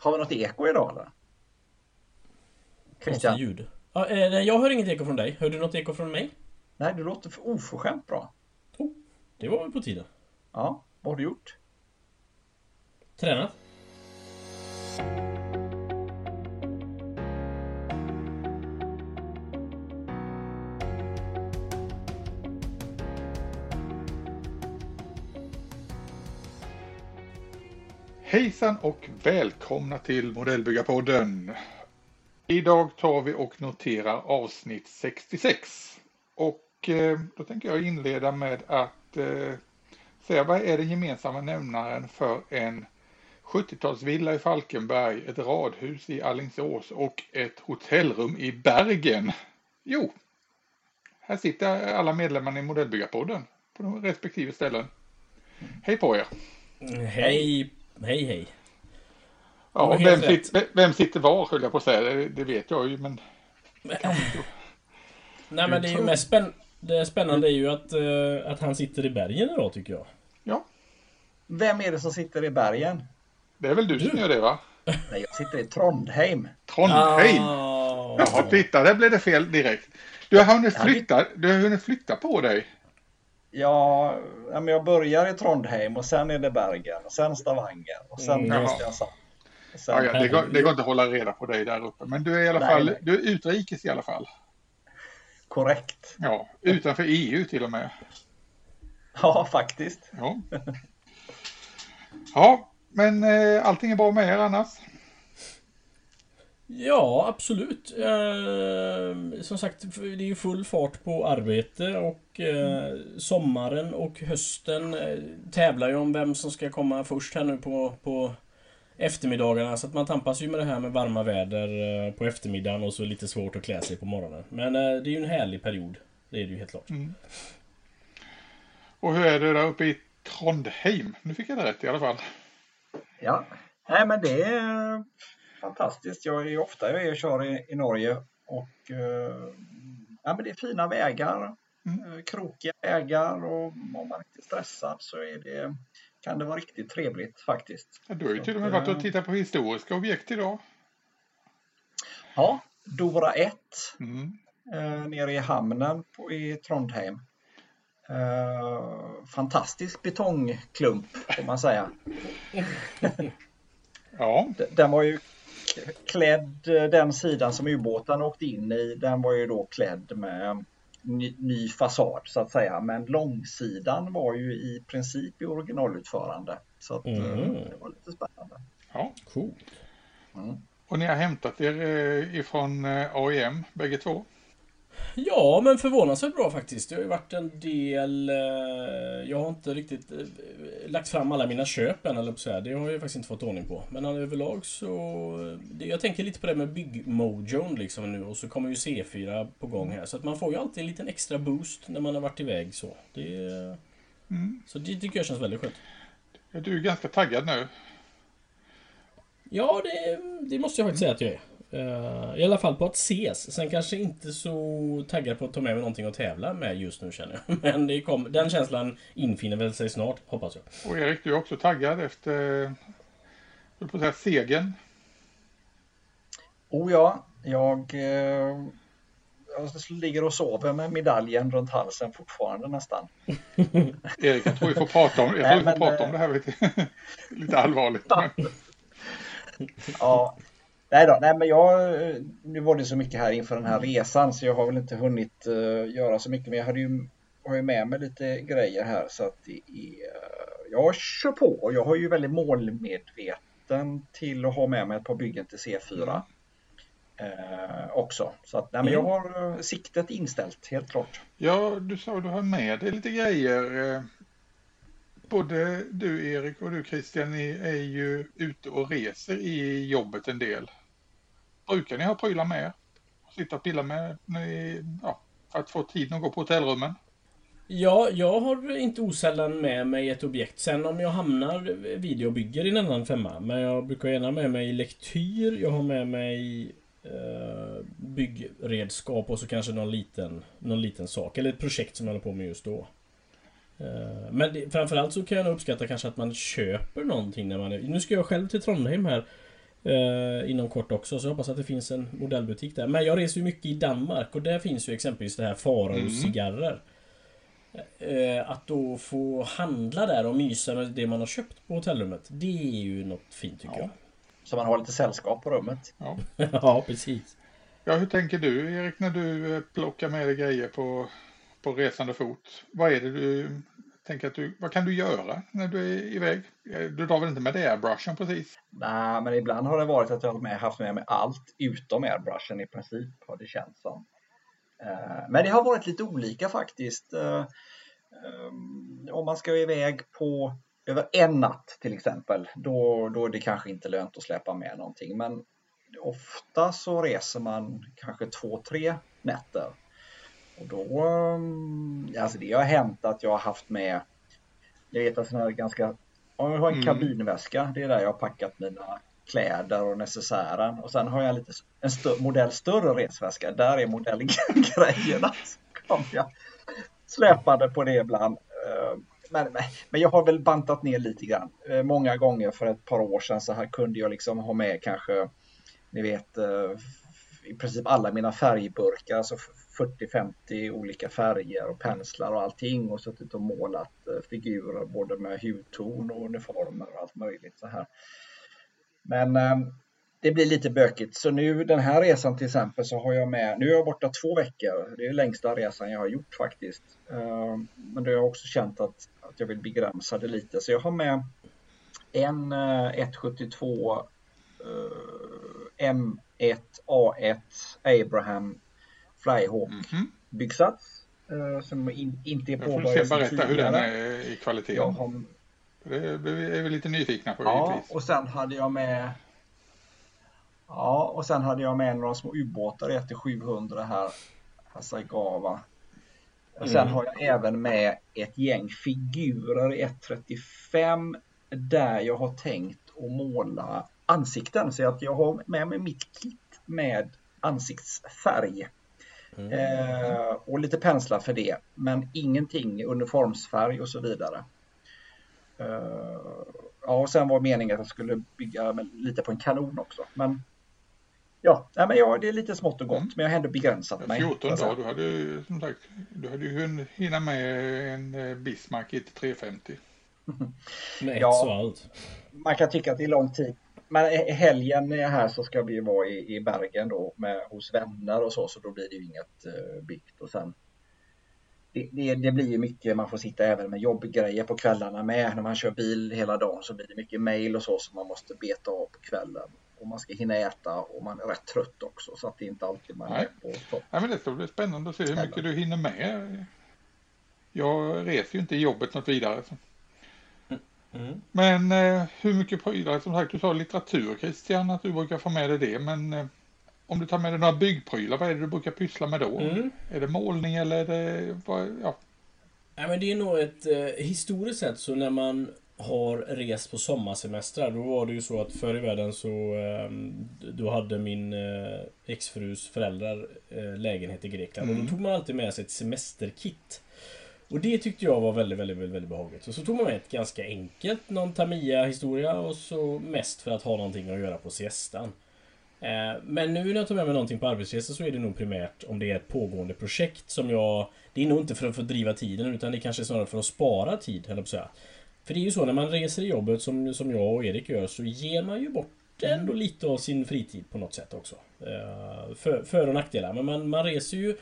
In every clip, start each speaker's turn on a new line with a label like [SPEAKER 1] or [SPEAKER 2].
[SPEAKER 1] Har vi något eko idag eller?
[SPEAKER 2] Christian? ljud. Ja, eh, jag hör inget eko från dig. Hör du något eko från mig?
[SPEAKER 1] Nej, du låter för oförskämt bra.
[SPEAKER 2] Oh, det var väl på tiden.
[SPEAKER 1] Ja, vad har du gjort?
[SPEAKER 2] Tränat.
[SPEAKER 3] Hejsan och välkomna till Modellbyggarpodden. Idag tar vi och noterar avsnitt 66. Och eh, då tänker jag inleda med att eh, säga vad är den gemensamma nämnaren för en 70-talsvilla i Falkenberg, ett radhus i Allingsås och ett hotellrum i Bergen? Jo, här sitter alla medlemmarna i Modellbyggarpodden på de respektive ställen. Hej på er!
[SPEAKER 2] Hej Hej hej.
[SPEAKER 3] Ja, vem, sitter, vem sitter var höll jag på att säga. Det, det vet jag ju men...
[SPEAKER 2] Nej men det är ju mest spänn det spännande är ju att, uh, att han sitter i bergen idag tycker jag.
[SPEAKER 3] Ja.
[SPEAKER 1] Vem är det som sitter i bergen?
[SPEAKER 3] Det är väl du, du. som gör det va?
[SPEAKER 1] Nej, jag sitter i Trondheim.
[SPEAKER 3] Trondheim? Oh. Jaha, titta, där blev det fel direkt. Du har hunnit flytta, du har hunnit flytta på dig.
[SPEAKER 1] Ja, jag börjar i Trondheim och sen är det Bergen och sen Stavanger och sen mm. Kristiansand.
[SPEAKER 3] Ja, ja, det, går, det går inte att hålla reda på dig där uppe, men du är i alla nej, fall nej. Du är utrikes i alla fall.
[SPEAKER 1] Korrekt.
[SPEAKER 3] Ja, utanför EU till och med.
[SPEAKER 1] Ja, faktiskt.
[SPEAKER 3] Ja, ja men eh, allting är bra med er annars?
[SPEAKER 2] Ja, absolut. Eh, som sagt, det är ju full fart på arbete och eh, sommaren och hösten eh, tävlar ju om vem som ska komma först här nu på, på eftermiddagarna. Så att man tampas ju med det här med varma väder eh, på eftermiddagen och så lite svårt att klä sig på morgonen. Men eh, det är ju en härlig period. Det är det ju helt klart. Mm.
[SPEAKER 3] Och hur är det där uppe i Trondheim? Nu fick jag det rätt i alla fall.
[SPEAKER 1] Ja, nej men det är fantastiskt. Jag är ofta jag är och kör i, i Norge och eh, ja, men det är fina vägar, mm. Eh, krokiga vägar och om man är riktigt stressad så är det, kan det vara riktigt trevligt faktiskt.
[SPEAKER 3] Ja, du har ju till och med varit och eh, tittat på historiska objekt idag.
[SPEAKER 1] Ja, Dora 1 mm. eh, nere i hamnen på, i Trondheim. Eh, fantastisk betongklump får man säga.
[SPEAKER 3] ja.
[SPEAKER 1] Den var ju klädd, eh, den sidan som ubåten åkte in i, den var ju då klädd med ny, ny fasad så att säga. Men långsidan var ju i princip i originalutförande. Så att, eh, mm. det var lite spännande.
[SPEAKER 3] Ja, coolt. Mm. Och ni har hämtat er eh, ifrån AIM bägge två?
[SPEAKER 2] Ja, men förvånansvärt bra faktiskt. Det har ju varit en del... Eh, jag har inte riktigt eh, lagt fram alla mina köp än, eller så här. Det har jag faktiskt inte fått ordning på. Men överlag så... Jag tänker lite på det med byggmojon liksom nu och så kommer ju C4 på gång här. Så att man får ju alltid en liten extra boost när man har varit iväg så. Det... Mm. Så det tycker jag känns väldigt skönt.
[SPEAKER 3] Du är ganska taggad nu.
[SPEAKER 2] Ja, det, det måste jag faktiskt säga att jag är. Uh, I alla fall på att ses. Sen kanske inte så taggad på att ta med mig någonting att tävla med just nu känner jag. Men det kom, den känslan infinner väl sig snart, hoppas jag.
[SPEAKER 3] Och Erik, du är också taggad efter, jag på säga, segern?
[SPEAKER 1] Oh ja, jag, eh, jag ligger och sover med medaljen runt halsen fortfarande nästan.
[SPEAKER 3] Erik, jag tror vi får prata om, jag tror Nej, vi får prata om det här lite, lite allvarligt.
[SPEAKER 1] ja, Nej då, nej men jag, nu var det så mycket här inför den här resan så jag har väl inte hunnit uh, göra så mycket men jag hade ju, har ju med mig lite grejer här så att det är, uh, jag kör på och jag har ju väldigt målmedveten till att ha med mig ett par byggen till C4 uh, också. Så att nej, men jag mm. har siktet inställt helt klart.
[SPEAKER 3] Ja, du sa du har med dig lite grejer. Både du Erik och du Christian ni är ju ute och reser i jobbet en del. Brukar ni ha prylar med er? Sitta och pilla med ni, ja, för att få tiden att gå på hotellrummen?
[SPEAKER 2] Ja, jag har inte osällan med mig ett objekt. Sen om jag hamnar vid och bygger i en annan femma. Men jag brukar gärna med mig lektyr. Jag har med mig eh, byggredskap och så kanske någon liten, någon liten sak. Eller ett projekt som jag håller på med just då. Eh, men det, framförallt så kan jag uppskatta kanske att man köper någonting när man är... Nu ska jag själv till Trondheim här Eh, inom kort också, så jag hoppas att det finns en modellbutik där. Men jag reser ju mycket i Danmark och där finns ju exempelvis det här Farao mm. cigarrer. Eh, att då få handla där och mysa med det man har köpt på hotellrummet. Det är ju något fint tycker ja. jag.
[SPEAKER 1] Så man har lite sällskap på rummet.
[SPEAKER 2] Ja, ja precis.
[SPEAKER 3] Ja, hur tänker du Erik när du plockar med dig grejer på, på resande fot? Vad är det du tänker att du, vad kan du göra när du är iväg? Du drar väl inte med dig airbrushen precis?
[SPEAKER 1] Nej, men ibland har det varit att jag har haft med mig allt utom airbrushen i princip har det känts som. Eh, men det har varit lite olika faktiskt. Eh, eh, om man ska iväg på över en natt till exempel, då, då är det kanske inte lönt att släppa med någonting. Men ofta så reser man kanske två, tre nätter. Och då, mm, alltså det har hänt att jag har haft med, jag vet att sån här ganska, om jag har en mm. kabinväska, det är där jag har packat mina kläder och necessären. Och sen har jag lite, en stö modell större resväska, där är modellgrejerna. Så kom jag släpande på det ibland. Eh, men, men jag har väl bantat ner lite grann. Eh, många gånger för ett par år sedan så här kunde jag liksom ha med kanske ni vet eh, i princip alla mina färgburkar, alltså 40-50 olika färger och penslar och allting och suttit och målat eh, figurer både med hudton och uniformer och allt möjligt så här. Men ehm, det blir lite bökigt så nu den här resan till exempel så har jag med, nu är jag borta två veckor, det är längsta resan jag har gjort faktiskt. Ehm, men då har jag också känt att, att jag vill begränsa det lite så jag har med en eh, 172 eh, M1A1 Abraham Flyhawk mm -hmm. byggsats. Uh, som in, inte är
[SPEAKER 3] påbörjad Jag får berätta hur den är i kvalitet. Har... Det är vi lite nyfikna på
[SPEAKER 1] Ja, givetvis. och sen hade jag med Ja, och sen hade jag med några små ubåtar efter 700 här. Hasagawa. Och sen mm. har jag även med ett gäng figurer i 135 där jag har tänkt att måla ansikten. Så att jag har med mig mitt kit med ansiktsfärg. Mm. Eh, och lite penslar för det. Men ingenting uniformsfärg och så vidare. Eh, ja, och sen var meningen att jag skulle bygga lite på en kanon också. Men ja, nej, men ja det är lite smått och gott. Mm. Men jag har ändå begränsat mig.
[SPEAKER 3] 14 dagar, du hade ju som sagt, du hade ju hinna med en eh, Bismarck 350.
[SPEAKER 2] Med ja,
[SPEAKER 1] Man kan tycka att det är lång tid men helgen är här så ska vi vara i, i Bergen då med, hos vänner och så, så då blir det ju inget uh, byggt. Och sen, det, det, det, blir ju mycket, man får sitta även med jobbgrejer på kvällarna med. När man kör bil hela dagen så blir det mycket mail och så som man måste beta av på kvällen. Och man ska hinna äta och man är rätt trött också så att det är inte alltid man
[SPEAKER 3] Nej. är på topp. Nej, men det ska bli spännande att se hur mycket du hinner med. Jag reser ju inte i jobbet något vidare. Mm. Men eh, hur mycket prylar, som sagt du sa litteratur Christian, att du brukar få med dig det, men eh, om du tar med dig några byggprylar, vad är det du brukar pyssla med då? Mm. Är det målning eller är det, vad, ja?
[SPEAKER 2] Nej men det är nog ett, eh, historiskt sett så när man har rest på sommarsemestrar, då var det ju så att förr i världen så eh, Då hade min eh, exfrus föräldrar eh, lägenhet i Grekland mm. och då tog man alltid med sig ett semesterkit. Och det tyckte jag var väldigt, väldigt, väldigt, väldigt behagligt. Och så tog man med ett ganska enkelt, någon Tamiya-historia och så mest för att ha någonting att göra på siestan. Eh, men nu när jag tar med mig någonting på arbetsresa så är det nog primärt om det är ett pågående projekt som jag... Det är nog inte för att fördriva tiden utan det är kanske snarare för att spara tid, eller på säga. För det är ju så när man reser i jobbet som, som jag och Erik gör så ger man ju bort ändå lite av sin fritid på något sätt också. Eh, för, för och nackdelar. Men man, man reser ju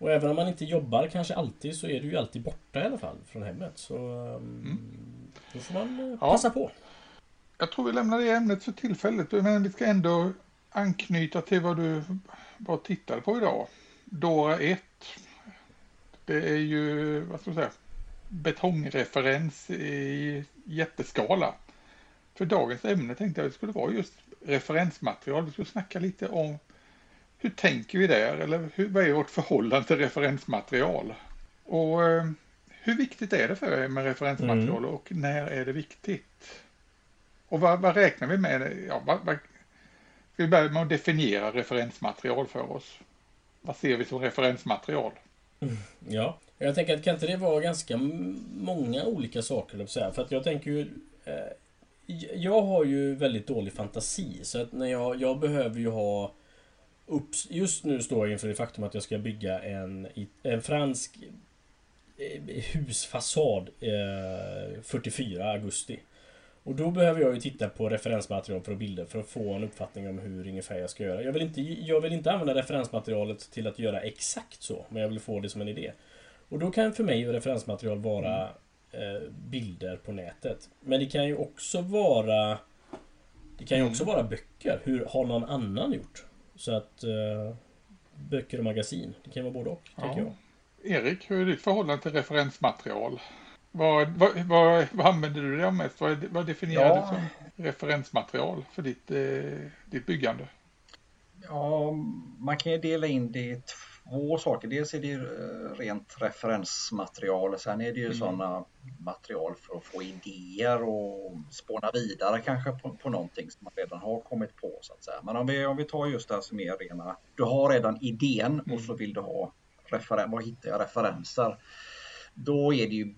[SPEAKER 2] och även om man inte jobbar kanske alltid så är du ju alltid borta i alla fall från hemmet. Så um, mm. då får man uh, passa på.
[SPEAKER 3] Jag tror vi lämnar det ämnet för tillfället. Men vi ska ändå anknyta till vad du var tittade på idag. Dora 1. Det är ju, vad ska jag säga, betongreferens i jätteskala. För dagens ämne tänkte jag att det skulle vara just referensmaterial. Vi skulle snacka lite om hur tänker vi där? Eller hur, vad är vårt förhållande till referensmaterial? Och eh, hur viktigt är det för er med referensmaterial mm. och när är det viktigt? Och vad, vad räknar vi med? Ja, vad, vad, ska vi börja med att definiera referensmaterial för oss? Vad ser vi som referensmaterial?
[SPEAKER 2] Mm, ja, jag tänker att kan inte det vara ganska många olika saker, för att jag tänker ju eh, Jag har ju väldigt dålig fantasi så att när jag, jag behöver ju ha Just nu står jag inför det faktum att jag ska bygga en, en fransk eh, husfasad eh, 44 augusti. Och då behöver jag ju titta på referensmaterial för bilder för att få en uppfattning om hur ungefär jag ska göra. Jag vill inte, jag vill inte använda referensmaterialet till att göra exakt så, men jag vill få det som en idé. Och då kan för mig referensmaterial vara eh, bilder på nätet. Men det kan ju också vara Det kan ju också vara böcker. Hur har någon annan gjort? Så att eh, Böcker och magasin. Det kan vara både och, ja. tänker jag.
[SPEAKER 3] Erik, hur är ditt förhållande till referensmaterial? Vad, vad, vad, vad använder du dig av mest? Vad, vad definierar ja. du som referensmaterial för ditt, eh, ditt byggande?
[SPEAKER 1] Ja, man kan ju dela in det i två saker. Dels är det rent referensmaterial och sen är det ju mm. sådana material för att få idéer och spåna vidare kanske på, på någonting som man redan har kommit på så att säga. Men om vi, om vi tar just det här som är rena, du har redan idén mm. och så vill du ha referen var hittar jag referenser? Då är det ju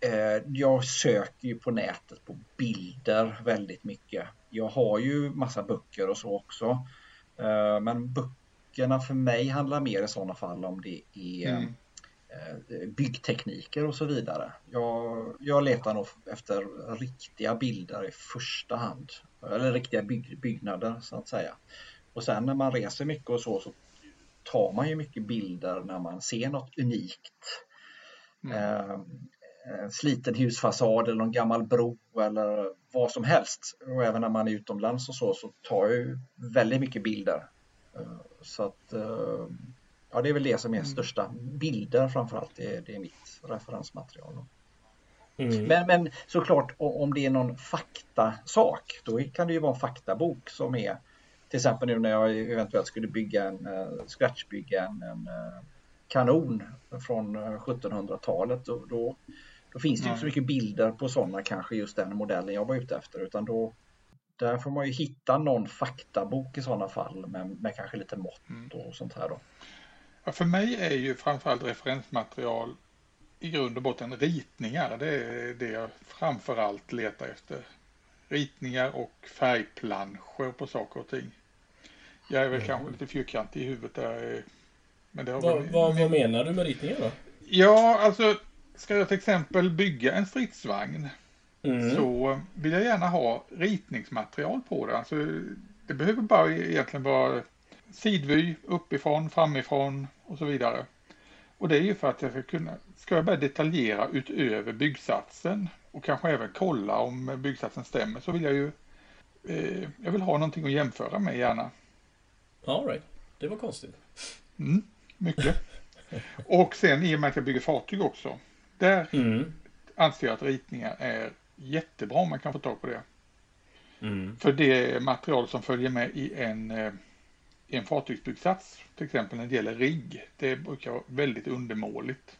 [SPEAKER 1] eh, jag söker ju på nätet på bilder väldigt mycket. Jag har ju massa böcker och så också. Eh, men böckerna för mig handlar mer i sådana fall om det är mm. Eh, byggtekniker och så vidare. Jag, jag letar nog efter riktiga bilder i första hand. Eller riktiga bygg, byggnader så att säga. Och sen när man reser mycket och så, så tar man ju mycket bilder när man ser något unikt. Mm. Eh, sliten husfasad eller någon gammal bro eller vad som helst. Och även när man är utomlands och så, så tar jag ju väldigt mycket bilder. Eh, så att eh, ja, det är väl det som är mm. största. Bilder framförallt, det är, det är mitt referensmaterial. Mm. Men, men såklart om det är någon faktasak, då kan det ju vara en faktabok som är till exempel nu när jag eventuellt skulle bygga en, uh, scratchbygga en, en uh, kanon från 1700-talet. Då, då, då, finns det mm. inte så mycket bilder på sådana kanske just den modellen jag var ute efter utan då där får man ju hitta någon faktabok i sådana fall med, med kanske lite mått mm. och sånt här då.
[SPEAKER 3] Ja, för mig är ju framförallt referensmaterial i grund och botten ritningar. Det är det jag framförallt letar efter. Ritningar och färgplanscher på saker och ting. Jag är väl mm. kanske lite fyrkantig i huvudet där.
[SPEAKER 2] Men det har vad, väl... vad, vad menar du med ritningar då?
[SPEAKER 3] Ja, alltså ska jag till exempel bygga en stridsvagn mm. så vill jag gärna ha ritningsmaterial på det. Alltså, det behöver bara egentligen vara sidvy uppifrån, framifrån och så vidare. Och det är ju för att jag ska kunna, ska jag börja detaljera utöver byggsatsen och kanske även kolla om byggsatsen stämmer så vill jag ju eh, jag vill ha någonting att jämföra med gärna.
[SPEAKER 2] All right. det var konstigt.
[SPEAKER 3] Mm, mycket. och sen i och med att jag bygger fartyg också. Där mm. anser jag att ritningar är jättebra om man kan få tag på det. Mm. För det material som följer med i en eh, en fartygsbyggsats, till exempel när det gäller rigg, det brukar vara väldigt undermåligt.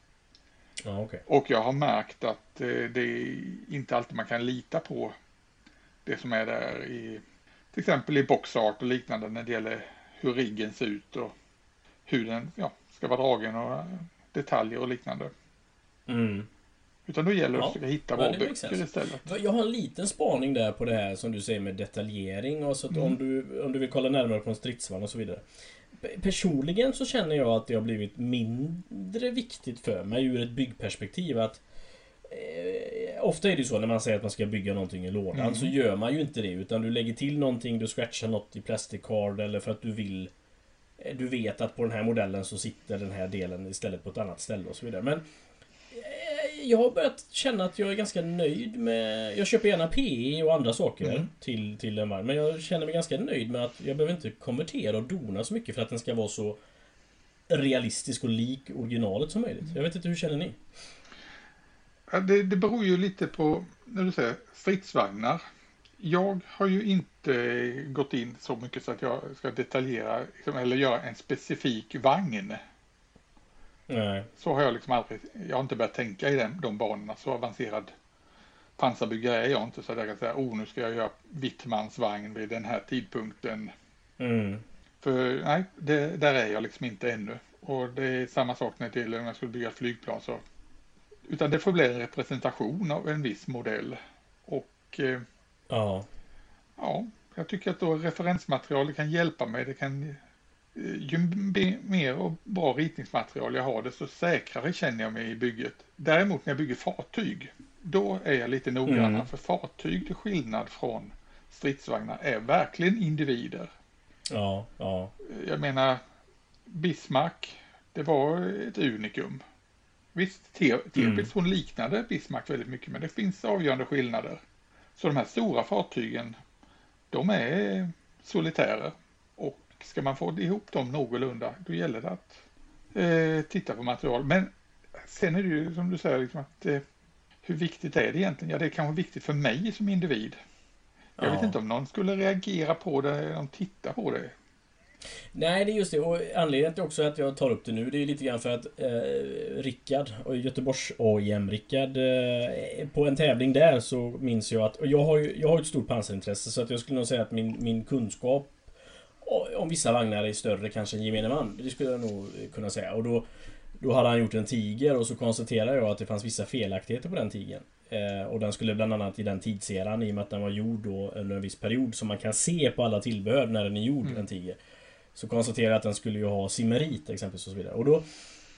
[SPEAKER 2] Ja, okay.
[SPEAKER 3] Och jag har märkt att eh, det är inte alltid man kan lita på det som är där i till exempel i boxart och liknande när det gäller hur riggen ser ut och hur den ja, ska vara dragen och detaljer och liknande.
[SPEAKER 2] Mm.
[SPEAKER 3] Utan då gäller det ja, att försöka hitta bra böcker istället.
[SPEAKER 2] Jag har en liten spaning där på det här som du säger med detaljering och så att mm. om, du, om du vill kolla närmare på en stridsvagn och så vidare. Personligen så känner jag att det har blivit mindre viktigt för mig ur ett byggperspektiv att eh, Ofta är det så när man säger att man ska bygga någonting i lådan mm. så gör man ju inte det utan du lägger till någonting, du scratchar något i plastic card eller för att du vill eh, Du vet att på den här modellen så sitter den här delen istället på ett annat ställe och så vidare. Men jag har börjat känna att jag är ganska nöjd med... Jag köper gärna PE och andra saker mm. till, till en vagn. Men jag känner mig ganska nöjd med att jag behöver inte konvertera och dona så mycket för att den ska vara så realistisk och lik originalet som möjligt. Jag vet inte, hur känner ni?
[SPEAKER 3] Ja, det, det beror ju lite på, när du säger stridsvagnar. Jag har ju inte gått in så mycket så att jag ska detaljera liksom, eller göra en specifik vagn
[SPEAKER 2] Nej.
[SPEAKER 3] Så har jag liksom aldrig, jag har inte börjat tänka i den, de banorna. Så avancerad pansarbyggare är jag inte så att jag kan säga, oh nu ska jag göra Wittmans vagn vid den här tidpunkten.
[SPEAKER 2] Mm.
[SPEAKER 3] För nej, det, där är jag liksom inte ännu. Och det är samma sak när det gäller om jag skulle bygga ett flygplan. Så, utan det får bli en representation av en viss modell. Och eh,
[SPEAKER 2] Ja.
[SPEAKER 3] Ja, jag tycker att då referensmaterial kan hjälpa mig. Det kan, ju mer och bra ritningsmaterial jag har, desto säkrare känner jag mig i bygget. Däremot när jag bygger fartyg, då är jag lite noggrannare. Mm. För fartyg till skillnad från stridsvagnar är verkligen individer.
[SPEAKER 2] Ja, ja.
[SPEAKER 3] Jag menar, Bismarck, det var ett unikum. Visst, Tirpitz mm. hon liknade Bismarck väldigt mycket, men det finns avgörande skillnader. Så de här stora fartygen, de är solitärer. Ska man få ihop dem någorlunda, då gäller det att eh, titta på material. Men sen är det ju som du säger, liksom att eh, hur viktigt är det egentligen? Ja, det är kanske viktigt för mig som individ. Jag ja. vet inte om någon skulle reagera på det, om de tittar på det.
[SPEAKER 2] Nej, det är just det. Och anledningen till också att jag tar upp det nu, det är lite grann för att eh, Rickard, och Göteborgs AIM Rickard, eh, på en tävling där så minns jag att, och jag har ju jag har ett stort pansarintresse så att jag skulle nog säga att min, min kunskap om vissa vagnar är större kanske än gemene man. Det skulle jag nog kunna säga. Och då, då hade han gjort en tiger och så konstaterade jag att det fanns vissa felaktigheter på den tigern. Eh, och den skulle bland annat i den tidseran, i och med att den var gjord då under en viss period, som man kan se på alla tillbehör när den är gjord, mm. en tiger. Så konstaterade jag att den skulle ju ha simmerit exempelvis och så vidare. Och, då,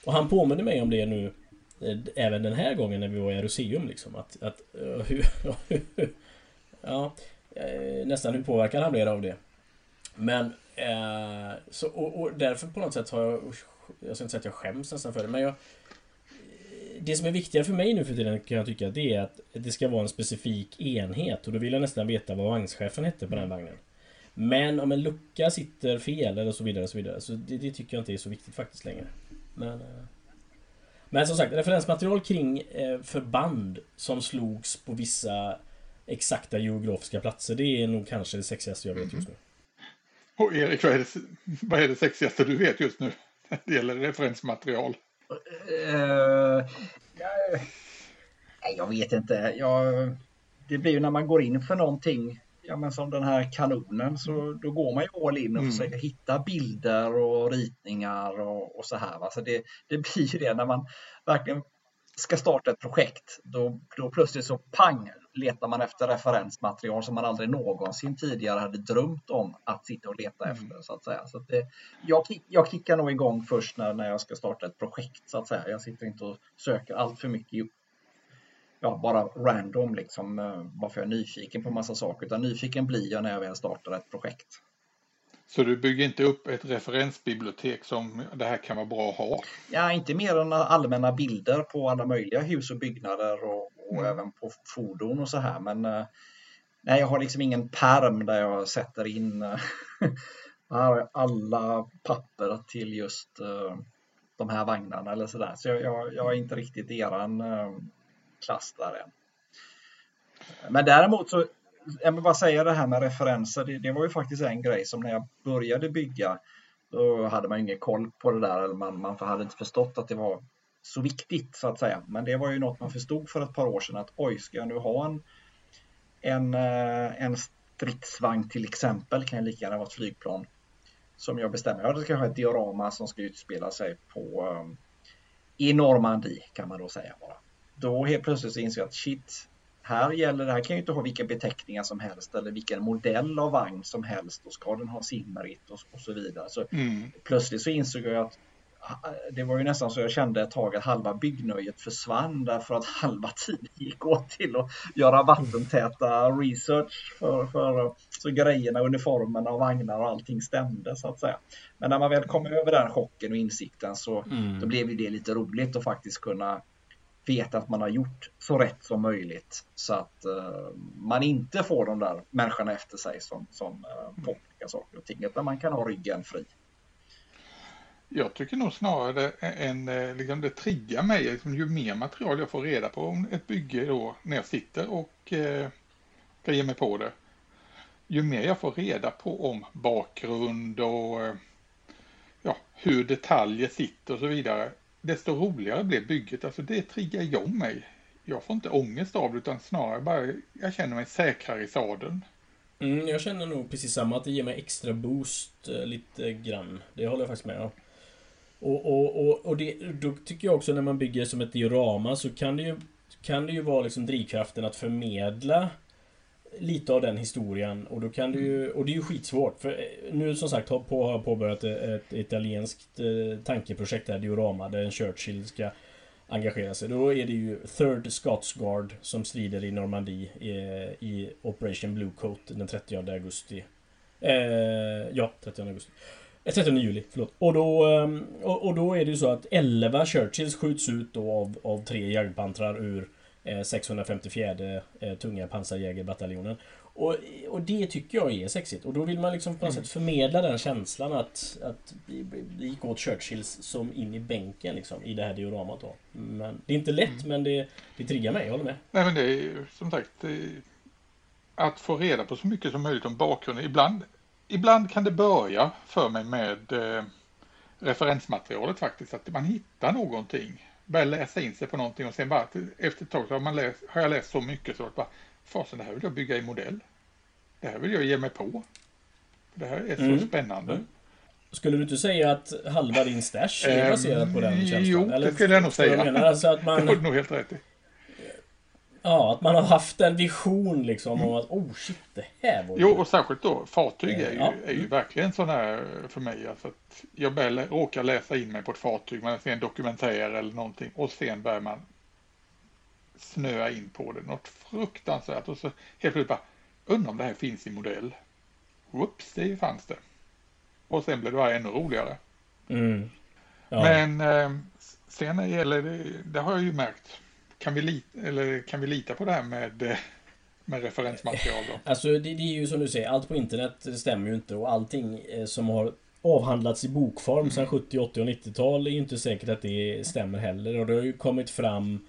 [SPEAKER 2] och han påminner mig om det nu eh, Även den här gången när vi var i Aeroseum liksom att, att uh, hur, Ja uh, Nästan hur påverkad han blev av det men eh, så, och, och, därför på något sätt har jag Jag ska inte säga att jag skäms nästan för det men jag det som är viktigare för mig nu för tiden kan jag tycka det är att det ska vara en specifik enhet och då vill jag nästan veta vad vagnschefen hette på den vagnen. Men om en lucka sitter fel eller så vidare, så vidare. Så det, det tycker jag inte är så viktigt faktiskt längre. Men, eh, men som sagt, referensmaterial kring eh, förband som slogs på vissa exakta geografiska platser. Det är nog kanske det sexigaste jag vet just nu.
[SPEAKER 3] Och Erik, vad är, det, vad är det sexigaste du vet just nu? Det gäller referensmaterial. Uh,
[SPEAKER 1] jag, jag vet inte. Jag, det blir ju när man går in för någonting ja, men som den här kanonen så då går man ju all in och mm. försöker hitta bilder och ritningar och, och så här. Va? Så det, det blir ju det när man verkligen ska starta ett projekt. Då, då plötsligt så pang letar man efter referensmaterial som man aldrig någonsin tidigare hade drömt om att sitta och leta mm. efter. så att säga. Så att det, jag, jag kickar nog igång först när, när jag ska starta ett projekt. så att säga. Jag sitter inte och söker allt för mycket ja, bara random liksom, eh, bara för jag är nyfiken på massa saker, utan nyfiken blir jag när jag väl startar ett projekt.
[SPEAKER 3] Så du bygger inte upp ett referensbibliotek som det här kan vara bra att ha?
[SPEAKER 1] Ja, inte mer än allmänna bilder på alla möjliga hus och byggnader och, och mm. även på fordon och så här. Men eh, nej, jag har liksom ingen perm där jag sätter in eh, alla papper till just de här vagnarna eller sådär. Så jag, jag, jag är inte riktigt eran klass där än. Men däremot så, jag vill bara säga det här med referenser, det, det, var ju faktiskt en grej som när jag började bygga, då hade man ingen koll på det där, eller man, man hade inte förstått att det var så viktigt så att säga. Men det var ju något man förstod för ett par år sedan att oj, ska jag nu ha en, en, eh, en stridsvagn till exempel, kan jag lika gärna vara ett flygplan, som jag bestämmer. Ja, det ska ha ett diorama som ska utspela sig på um, i Normandie kan man då säga bara då helt plötsligt så inser jag att shit, här gäller det här kan ju inte ha vilka beteckningar som helst eller vilken modell av vagn som helst och ska den ha simmerit och, och så vidare. Så mm. Plötsligt så insåg jag att det var ju nästan så jag kände ett tag att halva byggnöjet försvann därför att halva tiden gick åt till att göra vattentäta research för, för så grejerna, uniformerna och vagnar och allting stämde så att säga. Men när man väl kom över den chocken och insikten så mm. då blev det lite roligt att faktiskt kunna veta att man har gjort så rätt som möjligt så att uh, man inte får de där människorna efter sig som, som uh, påpekar saker och ting, utan man kan ha ryggen fri.
[SPEAKER 3] Jag tycker nog snarare än eh, liksom det triggar mig, liksom, ju mer material jag får reda på om ett bygge då när jag sitter och eh, ska ge mig på det. Ju mer jag får reda på om bakgrund och ja, hur detaljer sitter och så vidare, desto roligare blev bygget. Alltså det triggar igång mig. Jag får inte ångest av det utan snarare bara jag känner mig säkrare i sadeln.
[SPEAKER 2] Mm, jag känner nog precis samma, att det ger mig extra boost eh, lite grann. Det håller jag faktiskt med om. Och, och, och, och det, då tycker jag också när man bygger som ett diorama så kan det ju, kan det ju vara liksom drivkraften att förmedla lite av den historien och då kan du ju, och det är ju skitsvårt för eh, nu som sagt har på, har påbörjat ett italienskt eh, tankeprojekt där, Diorama, där en Churchill ska engagera sig. Då är det ju Third Scots Guard som strider i Normandie i, i Operation Blue Coat den 30 augusti. Eh, ja, 30 augusti. 30 juli, förlåt. Och då, ehm, och, och, då är det ju så att 11 Churchills skjuts ut då av, av tre jagdpantrar ur 654 eh, eh, tunga pansarjägerbataljonen. Och, och det tycker jag är sexigt. Och då vill man liksom på något mm. sätt förmedla den känslan att, att det gick åt Churchills som in i bänken liksom, i det här dioramat då. Men det är inte lätt, mm. men det, det triggar mig, jag håller med.
[SPEAKER 3] Nej, men det är ju som sagt att få reda på så mycket som möjligt om bakgrunden. Ibland, ibland kan det börja för mig med eh, referensmaterialet faktiskt, att man hittar någonting börja läsa in sig på någonting och sen bara efter ett tag så har, man läst, har jag läst så mycket så att bara fasen det här vill jag bygga i modell. Det här vill jag ge mig på. Det här är så mm. spännande. Mm.
[SPEAKER 2] Skulle du inte säga att halva din stash är baserad på den ehm, känslan?
[SPEAKER 3] Jo, det skulle jag nog säga.
[SPEAKER 2] Jag alltså att man...
[SPEAKER 3] Det har du nog helt rätt i.
[SPEAKER 2] Ja, att man har haft en vision liksom mm. om att oh shit, det här var
[SPEAKER 3] Jo, och särskilt då fartyg är ju, ja. är ju verkligen sån här för mig. Alltså att jag börjar, råkar läsa in mig på ett fartyg, man ser en dokumentär eller någonting och sen börjar man snöa in på det. Något fruktansvärt och så helt plötsligt bara, undrar om det här finns i modell. Whoops, det fanns det. Och sen blev det bara ännu roligare.
[SPEAKER 2] Mm.
[SPEAKER 3] Ja. Men eh, sen gäller, det, det har jag ju märkt, kan vi, lita, eller kan vi lita på det här med, eh, med referensmaterial då?
[SPEAKER 2] Alltså det, det, är ju som du säger, allt på internet stämmer ju inte och allting eh, som har avhandlats i bokform mm. sedan 70, 80 och 90-tal är ju inte säkert att det stämmer heller. Och det har ju kommit fram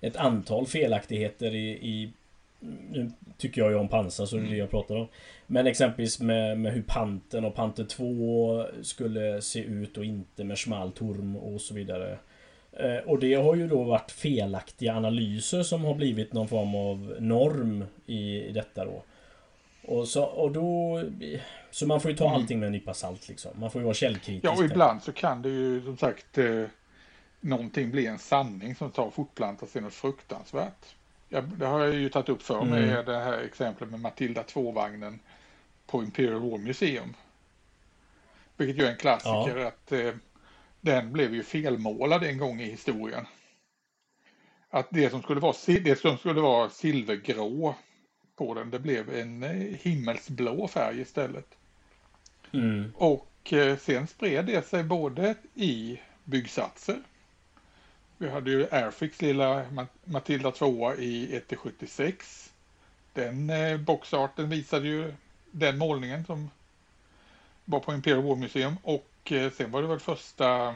[SPEAKER 2] ett antal felaktigheter i, i nu tycker jag ju om pansar så det är det mm. jag pratar om. Men exempelvis med, med hur panten och panter 2 skulle se ut och inte med Schmalturm och så vidare. Eh, och det har ju då varit felaktiga analyser som har blivit någon form av norm i detta då. Och, så, och då... Så man får ju ta mm. allting med en nypa salt liksom. Man får ju vara källkritisk.
[SPEAKER 3] Ja, och ibland så kan det ju som sagt eh, någonting bli en sanning som tar fortplanta sig något fruktansvärt. Ja, det har jag ju tagit upp för mig, mm. det här exemplet med Matilda 2-vagnen på Imperial War Museum. Vilket ju är en klassiker ja. att eh, den blev ju felmålad en gång i historien. Att det som skulle vara, det som skulle vara silvergrå på den, det blev en eh, himmelsblå färg istället.
[SPEAKER 2] Mm.
[SPEAKER 3] Och eh, sen spred det sig både i byggsatser. Vi hade ju Airfix lilla Matilda 2 i 1-76. Den eh, boxarten visade ju den målningen som var på Imperial War Museum och och eh, sen var det väl första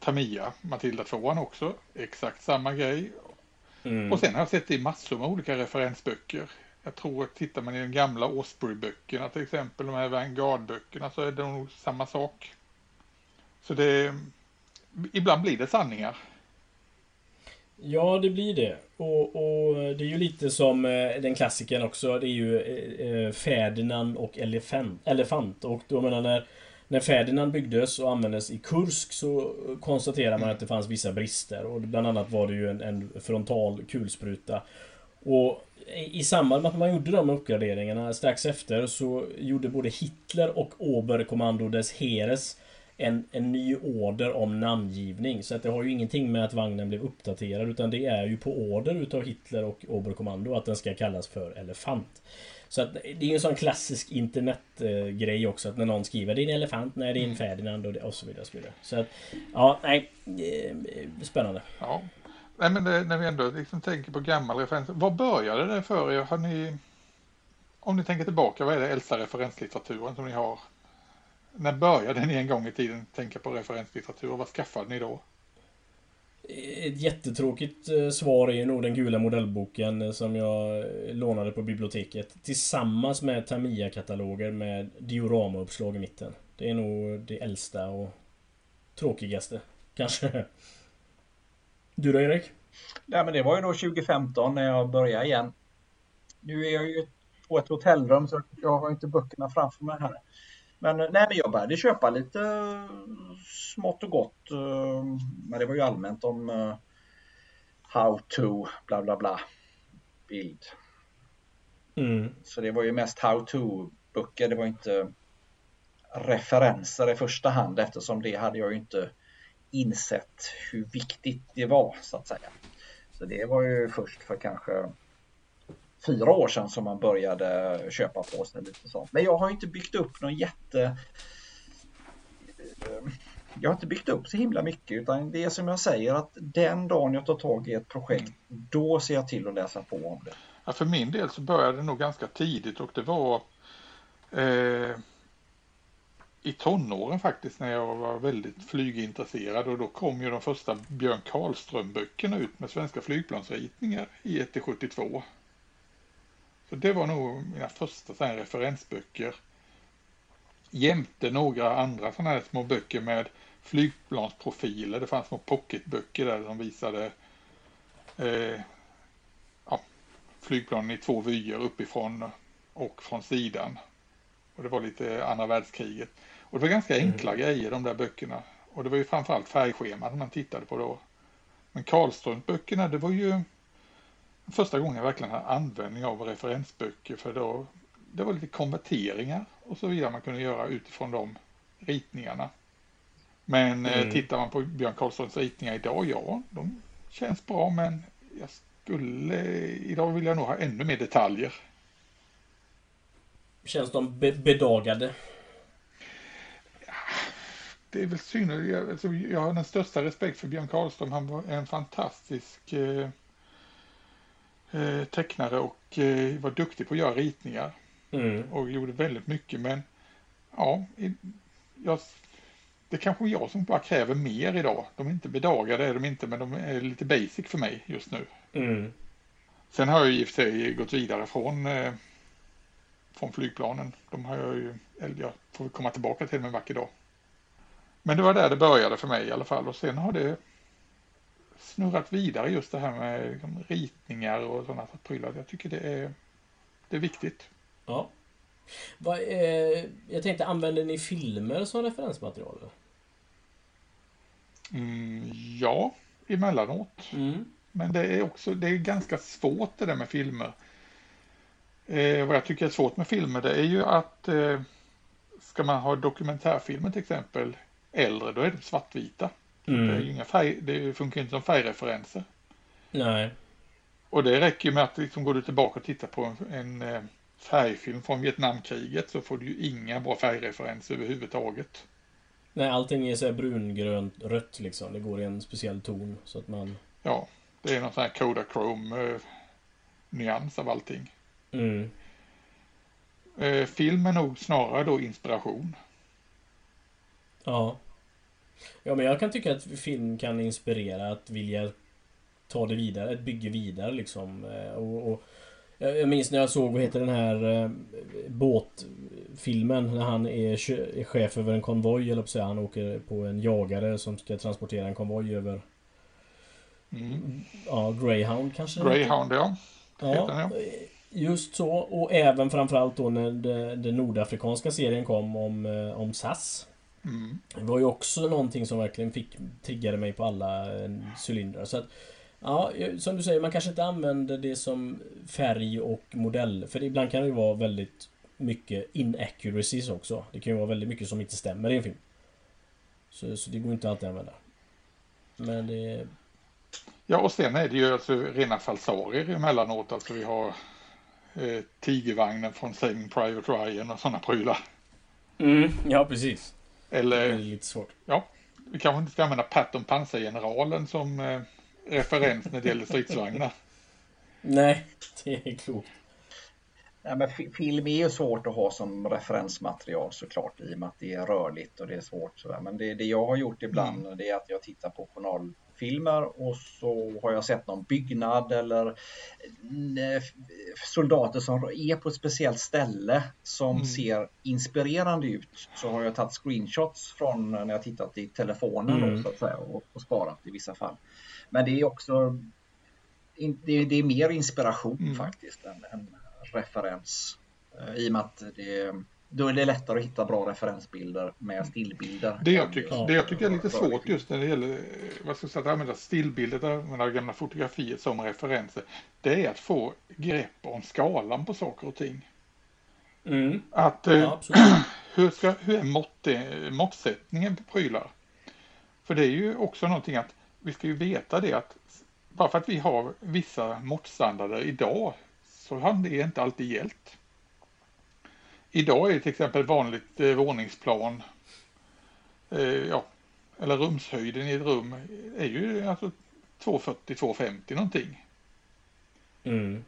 [SPEAKER 3] Tamiya, Matilda 2 också, exakt samma grej. Mm. Och sen har jag sett det i massor med olika referensböcker. Jag tror att tittar man i de gamla Osprey-böckerna till exempel, de här Vanguard-böckerna, så är det nog samma sak. Så det, ibland blir det sanningar.
[SPEAKER 2] Ja, det blir det. Och, och, det är ju lite som eh, den klassiken också. Det är ju eh, Ferdinand och elefant, elefant. Och då menar när när Ferdinand byggdes och användes i Kursk så konstaterade man att det fanns vissa brister. Och bland annat var det ju en, en frontal kulspruta. Och i samband med att man gjorde de uppgraderingarna strax efter så gjorde både Hitler och Oberkommando des Heeres en, en ny order om namngivning. Så att det har ju ingenting med att vagnen blev uppdaterad utan det är ju på order utav Hitler och Oberkommando att den ska kallas för Elefant. Så att det är ju en sån klassisk internetgrej också att när någon skriver din elefant, nej din mm. Ferdinand och, och så vidare. Så, vidare. så att, ja, nej. Spännande.
[SPEAKER 3] Ja. Nej men det, när vi ändå liksom tänker på gammal referens. Vad började det för er? Har ni, om ni tänker tillbaka, vad är det äldsta referenslitteraturen som ni har? När började ni en gång i tiden tänka på referenslitteratur och vad skaffade ni då?
[SPEAKER 2] Ett jättetråkigt eh, svar är nog den gula modellboken eh, som jag eh, lånade på biblioteket. Tillsammans med Tamiya-kataloger med dioramauppslag i mitten. Det är nog det äldsta och tråkigaste, kanske. Du då Erik?
[SPEAKER 1] Ja, men det var ju då 2015 när jag började igen. Nu är jag ju på ett hotellrum så jag har inte böckerna framför mig här. Men, nej, men jag började köpa lite smått och gott. Eh, men det var ju allmänt om eh, how to bla bla bla. Bild.
[SPEAKER 2] Mm.
[SPEAKER 1] Så det var ju mest how-to-böcker, det var inte referenser i första hand eftersom det hade jag ju inte insett hur viktigt det var så att säga. Så det var ju först för kanske fyra år sedan som man började köpa på sig lite sånt. Men jag har inte byggt upp någon jätte eh, jag har inte byggt upp så himla mycket utan det är som jag säger att den dagen jag tar tag i ett projekt då ser jag till att läsa på om det.
[SPEAKER 3] Ja, för min del så började det nog ganska tidigt och det var eh, i tonåren faktiskt när jag var väldigt flygintresserad och då kom ju de första Björn Karlström-böckerna ut med svenska flygplansritningar i 1-72. Så det var nog mina första så referensböcker. Jämte några andra sådana här små böcker med flygplansprofiler. Det fanns små pocketböcker där som visade eh, ja, flygplanen i två vyer uppifrån och från sidan. Och det var lite andra världskriget. Och det var ganska enkla mm. grejer de där böckerna. Och det var ju framförallt färgscheman man tittade på då. Men Karlströms-böckerna det var ju första gången jag verkligen hade användning av referensböcker för då det var lite konverteringar och så vidare man kunde göra utifrån de ritningarna. Men eh, mm. tittar man på Björn Karlssons ritningar idag, ja, de känns bra men jag skulle, idag vill jag nog ha ännu mer detaljer.
[SPEAKER 2] Känns de be bedagade?
[SPEAKER 3] det är väl synd. Jag, alltså, jag har den största respekt för Björn Karlström. Han var en fantastisk eh, eh, tecknare och eh, var duktig på att göra ritningar. Mm. Och gjorde väldigt mycket. Men ja, jag, det är kanske jag som bara kräver mer idag. De är inte bedagade, är de inte, men de är lite basic för mig just nu.
[SPEAKER 2] Mm.
[SPEAKER 3] Sen har jag i och för sig gått vidare från, eh, från flygplanen. De har jag ju, eller jag får komma tillbaka till en vacker dag. Men det var där det började för mig i alla fall och sen har det snurrat vidare just det här med liksom, ritningar och sådana prylar. Jag tycker det är, det är viktigt.
[SPEAKER 2] Ja. Vad, eh, jag tänkte, använder ni filmer som referensmaterial?
[SPEAKER 3] Mm, ja, emellanåt.
[SPEAKER 2] Mm.
[SPEAKER 3] Men det är också det är ganska svårt det där med filmer. Eh, vad jag tycker är svårt med filmer det är ju att eh, ska man ha dokumentärfilmer till exempel äldre, då är de svartvita. Mm. Det, är inga färg, det funkar inte som färgreferenser.
[SPEAKER 2] Nej.
[SPEAKER 3] Och det räcker med att liksom går du tillbaka och tittar på en, en eh, färgfilm från Vietnamkriget så får du ju inga bra färgreferenser överhuvudtaget.
[SPEAKER 2] Nej, allting är så brungrönt, rött liksom. Det går i en speciell ton så att man...
[SPEAKER 3] Ja, det är någon sån här Kodachrome eh, av allting.
[SPEAKER 2] Mm.
[SPEAKER 3] Eh, film är nog snarare då inspiration.
[SPEAKER 2] Ja. Ja men jag kan tycka att film kan inspirera att vilja ta det vidare, ett bygge vidare liksom. Eh, och, och jag minns när jag såg, vad heter den här eh, båtfilmen när han är, chef över en konvoj eller så Han åker på en jagare som ska transportera en konvoj över
[SPEAKER 3] mm.
[SPEAKER 2] Ja, Greyhound kanske?
[SPEAKER 3] Greyhound ja.
[SPEAKER 2] ja. Just så och även framförallt då när den nordafrikanska serien kom om, eh, om SAS.
[SPEAKER 3] Mm.
[SPEAKER 2] Det var ju också någonting som verkligen fick triggade mig på alla eh, cylindrar. Så att, ja, som du säger, man kanske inte använder det som färg och modell. För ibland kan det ju vara väldigt mycket inaccuracies också. Det kan ju vara väldigt mycket som inte stämmer i en film. Så, så det går inte alltid att använda. Men det...
[SPEAKER 3] Ja, och sen är det ju alltså rena falsarier emellanåt. Alltså vi har eh, Tigervagnen från Saving Private Ryan och sådana prylar.
[SPEAKER 2] Mm, ja, precis.
[SPEAKER 3] Eller,
[SPEAKER 2] det är lite svårt.
[SPEAKER 3] Ja, vi kanske inte ska använda Patton pansargeneralen som eh, referens när det gäller stridsvagnar.
[SPEAKER 2] Nej, det är klokt.
[SPEAKER 1] Nej, men film är ju svårt att ha som referensmaterial såklart i och med att det är rörligt och det är svårt. Sådär. Men det, det jag har gjort ibland mm. det är att jag tittar på journal, filmer och så har jag sett någon byggnad eller soldater som är på ett speciellt ställe som mm. ser inspirerande ut. Så har jag tagit screenshots från när jag tittat i telefonen mm. då, så att säga, och, och, sparat i vissa fall. Men det är också det, det är mer inspiration mm. faktiskt än, än referens. Eh, I och med att det, då är det lättare att hitta bra referensbilder med stillbilder.
[SPEAKER 3] Det jag, tycker, det jag tycker är lite svårt just när det gäller vad ska jag säga, att använda stillbilder, att använda gamla fotografier som referenser, det är att få grepp om skalan på saker och ting.
[SPEAKER 2] Mm.
[SPEAKER 3] Att,
[SPEAKER 2] Ja,
[SPEAKER 3] eh, hur, ska, hur är mått, måttsättningen på prylar? För det är ju också någonting att vi ska ju veta det att bara för att vi har vissa måttstandarder idag så har det inte alltid gällt. Idag är till exempel vanligt eh, våningsplan, eh, ja, eller rumshöjden i ett rum är ju alltså 240-250 någonting.
[SPEAKER 2] Mm.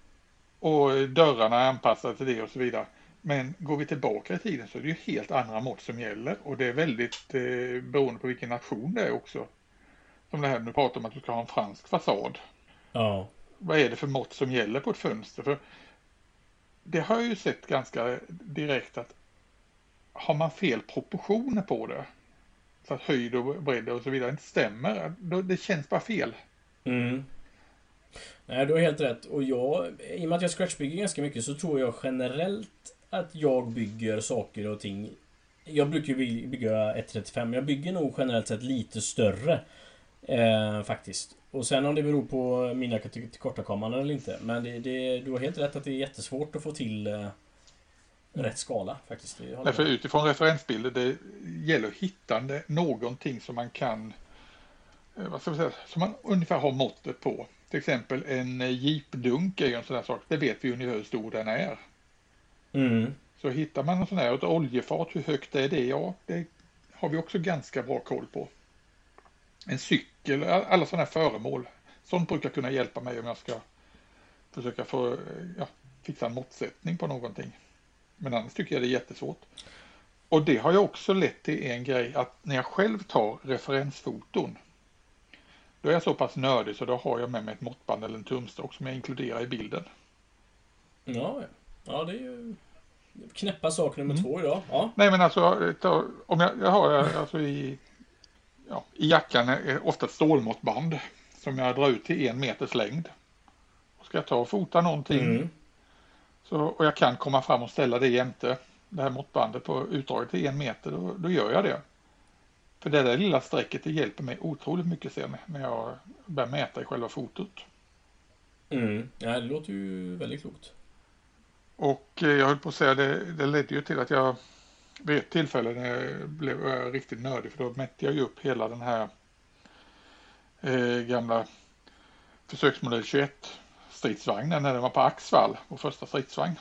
[SPEAKER 3] Och dörrarna är anpassade till det och så vidare. Men går vi tillbaka i tiden så är det ju helt andra mått som gäller och det är väldigt eh, beroende på vilken nation det är också. Som det här nu pratar om att du ska ha en fransk fasad.
[SPEAKER 2] Ja.
[SPEAKER 3] Vad är det för mått som gäller på ett fönster? För det har jag ju sett ganska direkt att har man fel proportioner på det så att höjd och bredd och så vidare inte stämmer, då, det känns bara fel.
[SPEAKER 2] Mm. Nej, du har helt rätt. Och jag, i och med att jag scratchbygger ganska mycket så tror jag generellt att jag bygger saker och ting. Jag brukar ju bygga 1.35. Jag bygger nog generellt sett lite större. Eh, faktiskt. Och sen om det beror på mina till- tillkortakommanden eller inte. Men det, det, du har helt rätt att det är jättesvårt att få till eh, rätt skala faktiskt. Det med.
[SPEAKER 3] utifrån referensbilder, det gäller att hitta någonting som man kan, eh, vad ska man säga, som man ungefär har måttet på. Till exempel en eh, jeepdunk är ju en sån där sak, det vet vi ungefär hur stor den är.
[SPEAKER 2] Mm.
[SPEAKER 3] Så hittar man en sån här, ett oljefat, hur högt är det? Ja, det har vi också ganska bra koll på. En cykel, all- alla sådana här föremål. Sånt brukar kunna hjälpa mig om jag ska försöka få, eh, ja, fixa en måttsättning på någonting. Men annars tycker jag det är jättesvårt. Och det har ju också lett till en grej att när jag själv tar referensfoton då är jag så pass nördig så då har jag med mig ett måttband eller en tumstock som jag inkluderar i bilden.
[SPEAKER 2] Ja, ja. det är ju knäppa sak nummer
[SPEAKER 3] Mm.
[SPEAKER 2] två idag. Ja.
[SPEAKER 3] Nej men alltså, ta, om jag, jag har eh, alltså i, ja, i jackan är ofta ett stålmåttband som jag drar ut till en meters längd. Och ska jag ta och fota någonting
[SPEAKER 2] Mm.
[SPEAKER 3] så, och jag kan komma fram och ställa det jämte det här måttbandet på utdraget till en meter, då, då gör jag det. För det där lilla strecket det hjälper mig otroligt mycket sen när jag börjar mäta i själva fotot.
[SPEAKER 2] Mm. Ja, det låter ju väldigt klokt.
[SPEAKER 3] Och eh, jag höll på att säga det, det ledde ju till att jag vid ett tillfälle när jag blev eh, riktigt nördig för då mätte jag ju upp hela den här eh, gamla försöksmodell 21 stridsvagnen när den var på Axvall, vår första stridsvagn.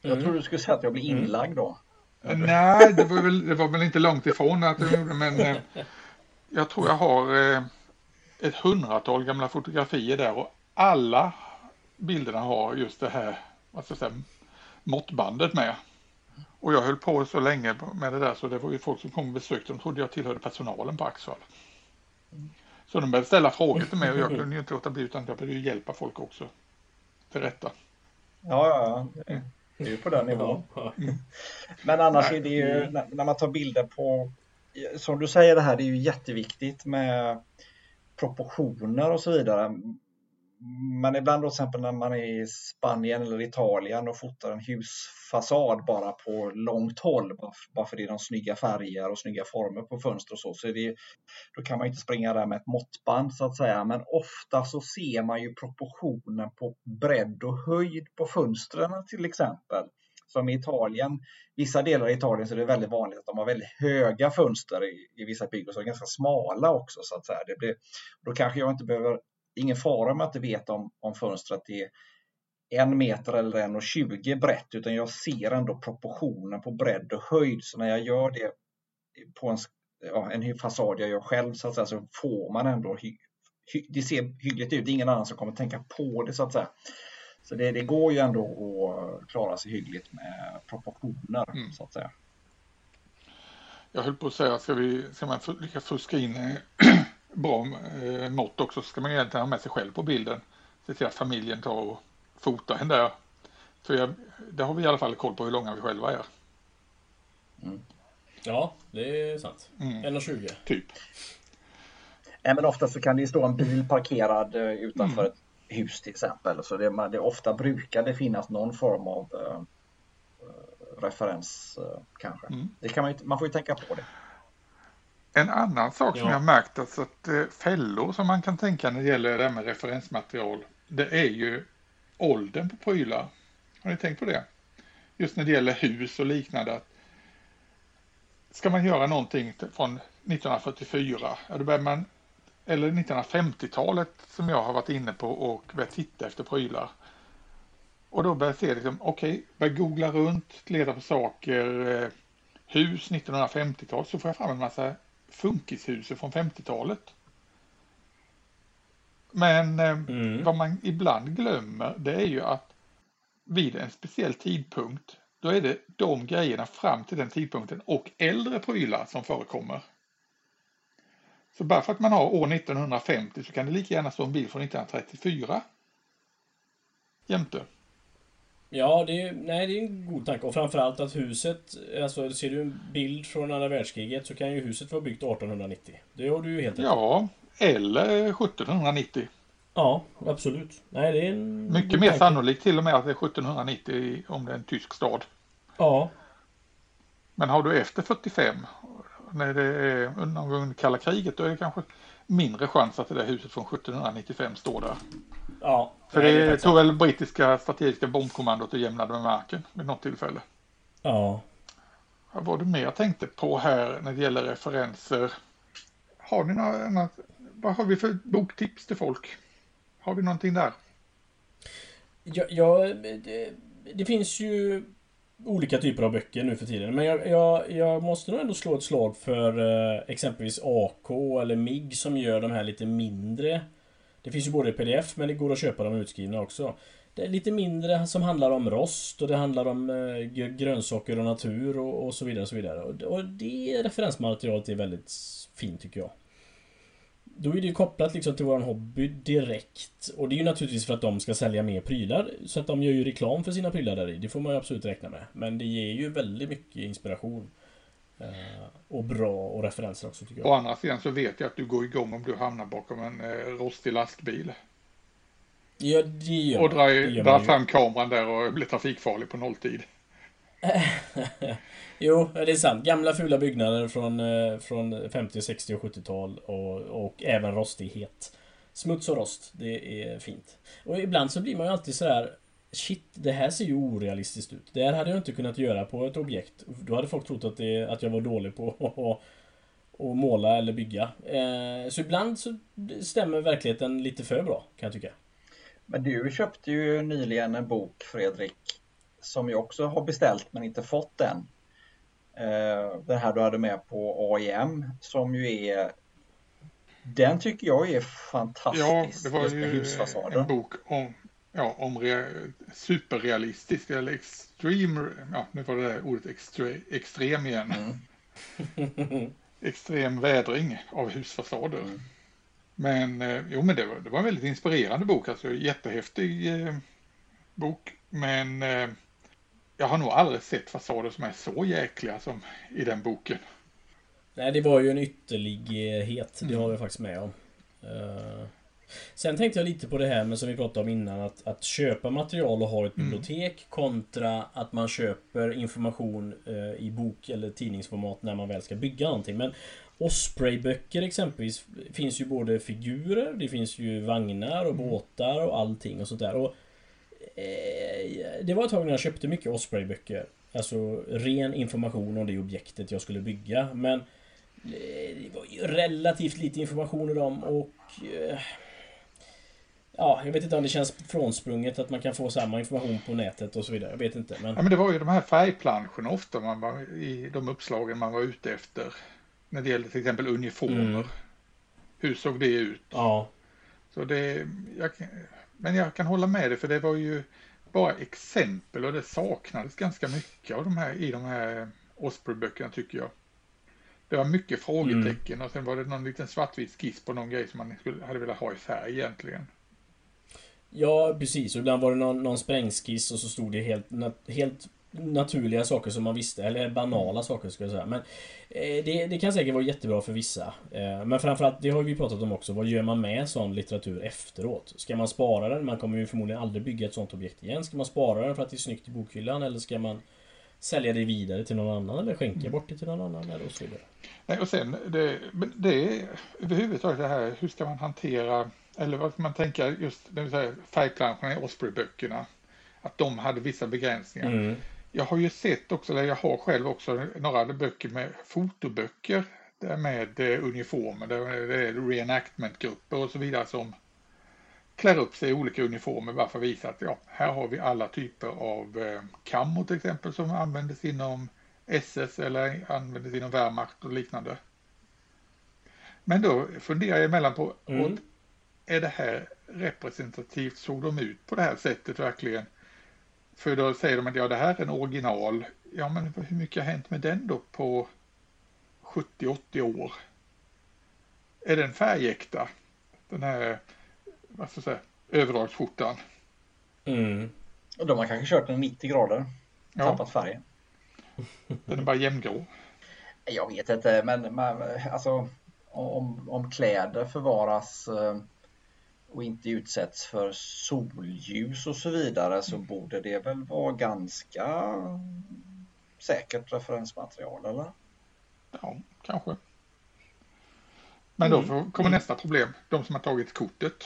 [SPEAKER 1] Jag
[SPEAKER 2] Mm.
[SPEAKER 1] tror du skulle säga att jag blir
[SPEAKER 2] Mm.
[SPEAKER 1] inlagd då.
[SPEAKER 3] Nej, det var, väl, det var väl inte långt ifrån att jag gjorde men eh, jag tror jag har eh, ett hundratal gamla fotografier där och alla bilderna har just det här vad ska jag säga, måttbandet med. Och jag höll på så länge med det där så det var ju folk som kom och besökte, de trodde jag tillhörde personalen på Axvall. Så de började ställa frågor till mig och jag kunde ju inte låta bli utan jag behövde ju hjälpa folk också till rätta.
[SPEAKER 1] Ja, ja, ja. Det- Det är ju på den nivån.
[SPEAKER 2] Ja.
[SPEAKER 1] Men annars
[SPEAKER 3] Nej.
[SPEAKER 1] är det ju när när man tar bilder på, som du säger det här, det är ju jätteviktigt med proportioner och så vidare. Men ibland då till exempel när man är i Spanien eller Italien och fotar en husfasad bara på långt håll, bara för det är de snygga färger och snygga former på fönster och så, så är det, då kan man ju inte springa där med ett måttband så att säga. Men ofta så ser man ju proportionen på bredd och höjd på fönstren till exempel. Som i Italien, vissa delar i Italien så är det väldigt vanligt att de har väldigt höga fönster i, i vissa byggnader, så ganska smala också så att säga. Det blir, då kanske jag inte behöver, ingen fara med att inte veta om, om fönstret är en meter eller en och 20 brett, utan jag ser ändå proportionen på bredd och höjd. Så när jag gör det på en, ja, en fasad jag gör själv så att säga, så får man ändå hy, hy, det ser hyggligt ut. Det är ingen annan som kommer tänka på det så att säga. Så det, det går ju ändå att klara sig hyggligt med proportioner
[SPEAKER 3] Mm.
[SPEAKER 1] så att säga.
[SPEAKER 3] Jag höll på att säga, ska, vi, ska man lyckas fuska in eh, bra eh, mått också så ska man egentligen ha med sig själv på bilden. Se till att familjen tar och fotar en där. För jag, där har vi i alla fall koll på hur långa vi själva är.
[SPEAKER 2] ja, det är sant.
[SPEAKER 3] Mm,
[SPEAKER 2] 1,20.
[SPEAKER 3] typ.
[SPEAKER 1] Nej, men ofta så kan det ju stå en bil parkerad eh, utanför ett hus till exempel. Så det, man- det ofta brukar det finnas någon form av eh, referens eh, kanske. Mm. Det kan man, man får ju tänka på det.
[SPEAKER 3] En annan sak ja. som jag märkt alltså att eh, fällor som man kan tänka när det gäller det här med referensmaterial. Det är ju åldern på prylar. Har ni tänkt på det? Just när det gäller hus och liknande. Ska man göra någonting från 1944, ja, då börjar man, eller 1950-talet som jag har varit inne på och börjat titta efter prylar. Och då börjar jag se liksom, okej, okay, börja googla runt, leta på saker, eh, hus 1950-tal, så får jag fram en massa funkishus från 50-talet. Men eh, mm. vad man ibland glömmer det är ju att vid en speciell tidpunkt då är det de grejerna fram till den tidpunkten och äldre prylar som förekommer. Så bara för att man har år 1950 så kan det lika gärna stå en bil från 1934 jämte.
[SPEAKER 2] Ja, det är, nej, det är en god tanke. Och framförallt att huset, alltså ser du en bild från andra världskriget så kan ju huset vara byggt 1890. Det har du ju helt
[SPEAKER 3] rätt Ja, eller 1790.
[SPEAKER 2] Ja, absolut. Nej, det är en
[SPEAKER 3] Mycket mer tanke. sannolikt till och med att det är 1790 om det är en tysk stad.
[SPEAKER 2] Ja.
[SPEAKER 3] Men har du efter 45, när det är någon gång kalla kriget, då är det kanske mindre chans att det där huset från 1795 står där.
[SPEAKER 2] Ja.
[SPEAKER 3] För det, det tog väl brittiska strategiska bombkommandot och jämnade med marken vid något tillfälle.
[SPEAKER 2] Ja.
[SPEAKER 3] Vad var det mer jag tänkte på här när det gäller referenser? Har ni några, vad har vi för boktips till folk? Har vi någonting där?
[SPEAKER 2] Ja, ja det, det, finns ju olika typer av böcker nu för tiden. Men jag, jag, jag måste nog ändå slå ett slag för eh, exempelvis AK eller MIG som gör de här lite mindre. Det finns ju både pdf men det går att köpa dem utskrivna också. Det är lite mindre som handlar om rost och det handlar om eh, grönsaker och natur och, och, så vidare. Och så vidare. Och, och det referensmaterialet är väldigt fint tycker jag. Då är det ju kopplat liksom till våran hobby direkt. Och det är ju naturligtvis för att de ska sälja mer prylar. Så att de gör ju reklam för sina prylar där i. Det får man ju absolut räkna med. Men det ger ju väldigt mycket inspiration. Eh, och bra och referenser också tycker jag.
[SPEAKER 3] Å andra sidan så vet jag att du går igång om du hamnar bakom en eh, rostig lastbil.
[SPEAKER 2] Ja, det gör
[SPEAKER 3] Och drar, drar fram kameran där och blir trafikfarlig på nolltid.
[SPEAKER 2] jo, det är sant. Gamla fula byggnader från, eh, från 50, 60 och 70-tal och, och även rostighet. Smuts och rost, det är fint. Och ibland så blir man ju alltid sådär Shit, det här ser ju orealistiskt ut. Det här hade jag inte kunnat göra på ett objekt. Då hade folk trott att, det, att jag var dålig på att måla eller bygga. Eh, så ibland så stämmer verkligheten lite för bra, kan jag tycka.
[SPEAKER 1] Men du köpte ju nyligen en bok, Fredrik, som jag också har beställt men inte fått än. Eh, den här du hade med på AIM som ju är den tycker jag är fantastisk.
[SPEAKER 3] Ja, det var ju en bok om, ja, om re, superrealistisk eller extreme, ja nu var det där ordet extre, extrem igen. Mm. extrem vädring av husfasader. Mm. Men eh, jo men det var, det var en väldigt inspirerande bok, alltså jättehäftig eh, bok. Men eh, jag har nog aldrig sett fasader som är så jäkliga som i den boken.
[SPEAKER 2] Nej, det var ju en ytterlighet. Det har jag faktiskt med om. Uh, sen tänkte jag lite på det här med som vi pratade om innan. Att, att köpa material och ha ett mm. bibliotek kontra att man köper information uh, i bok eller tidningsformat när man väl ska bygga någonting. Men Osprey-böcker exempelvis finns ju både figurer, det finns ju vagnar och mm. båtar och allting och sånt där. Och Eh, det var ett tag när jag köpte mycket Osprey-böcker. Alltså ren information om det objektet jag skulle bygga. Men eh, det var ju relativt lite information i dem och... Eh, ja, jag vet inte om det känns frånsprunget att man kan få samma information på nätet och så vidare. Jag vet inte. Men...
[SPEAKER 3] Ja, men det var ju de här färgplanscherna ofta man var i de uppslagen man var ute efter. När det gällde till exempel uniformer. Mm. Hur såg det ut?
[SPEAKER 2] Ja.
[SPEAKER 3] Så det... Jag, men jag kan hålla med dig för det var ju bara exempel och det saknades ganska mycket av de här i de här Osprey-böckerna tycker jag. Det var mycket frågetecken mm. och sen var det någon liten svartvit skiss på någon grej som man skulle, hade velat ha i färg egentligen.
[SPEAKER 2] Ja, precis. Och ibland var det någon, någon sprängskiss och så stod det helt, helt naturliga saker som man visste, eller banala saker skulle jag säga. Men eh, det, det, kan säkert vara jättebra för vissa. Eh, men framförallt, det har vi pratat om också, vad gör man med sån litteratur efteråt? Ska man spara den? Man kommer ju förmodligen aldrig bygga ett sånt objekt igen. Ska man spara den för att det är snyggt i bokhyllan eller ska man sälja det vidare till någon annan eller skänka bort det till någon annan eller och så vidare.
[SPEAKER 3] Nej, och sen det, det är överhuvudtaget det här, hur ska man hantera, eller vad man tänka just det vill säga färgplanscherna i Osprey-böckerna, att de hade vissa begränsningar.
[SPEAKER 2] Mm.
[SPEAKER 3] Jag har ju sett också, eller jag har själv också några böcker med fotoböcker där med eh, uniformer, där det är reenactmentgrupper och så vidare som klär upp sig i olika uniformer bara för att visa att ja, här har vi alla typer av eh, kammo till exempel som användes inom SS eller användes inom Wehrmacht och liknande. Men då funderar jag emellan på,
[SPEAKER 2] Mm.
[SPEAKER 3] Är det här representativt? Såg de ut på det här sättet verkligen? För då säger de att ja, det här är en original. Ja, men hur mycket har hänt med den då på 70-80 år? Är den färgäkta? Den här, vad ska jag säga, överdragsskjortan?
[SPEAKER 2] Mm.
[SPEAKER 1] Och de har kanske kört den 90 grader.
[SPEAKER 3] Ja,
[SPEAKER 1] Tappat färgen.
[SPEAKER 3] den är bara jämngrå.
[SPEAKER 1] Jag vet inte, men man, alltså om, om kläder förvaras eh, och inte utsätts för solljus och så vidare så borde det väl vara ganska säkert referensmaterial eller?
[SPEAKER 3] Ja, kanske. Men då
[SPEAKER 2] Mm.
[SPEAKER 3] kommer nästa problem. De som har tagit kortet.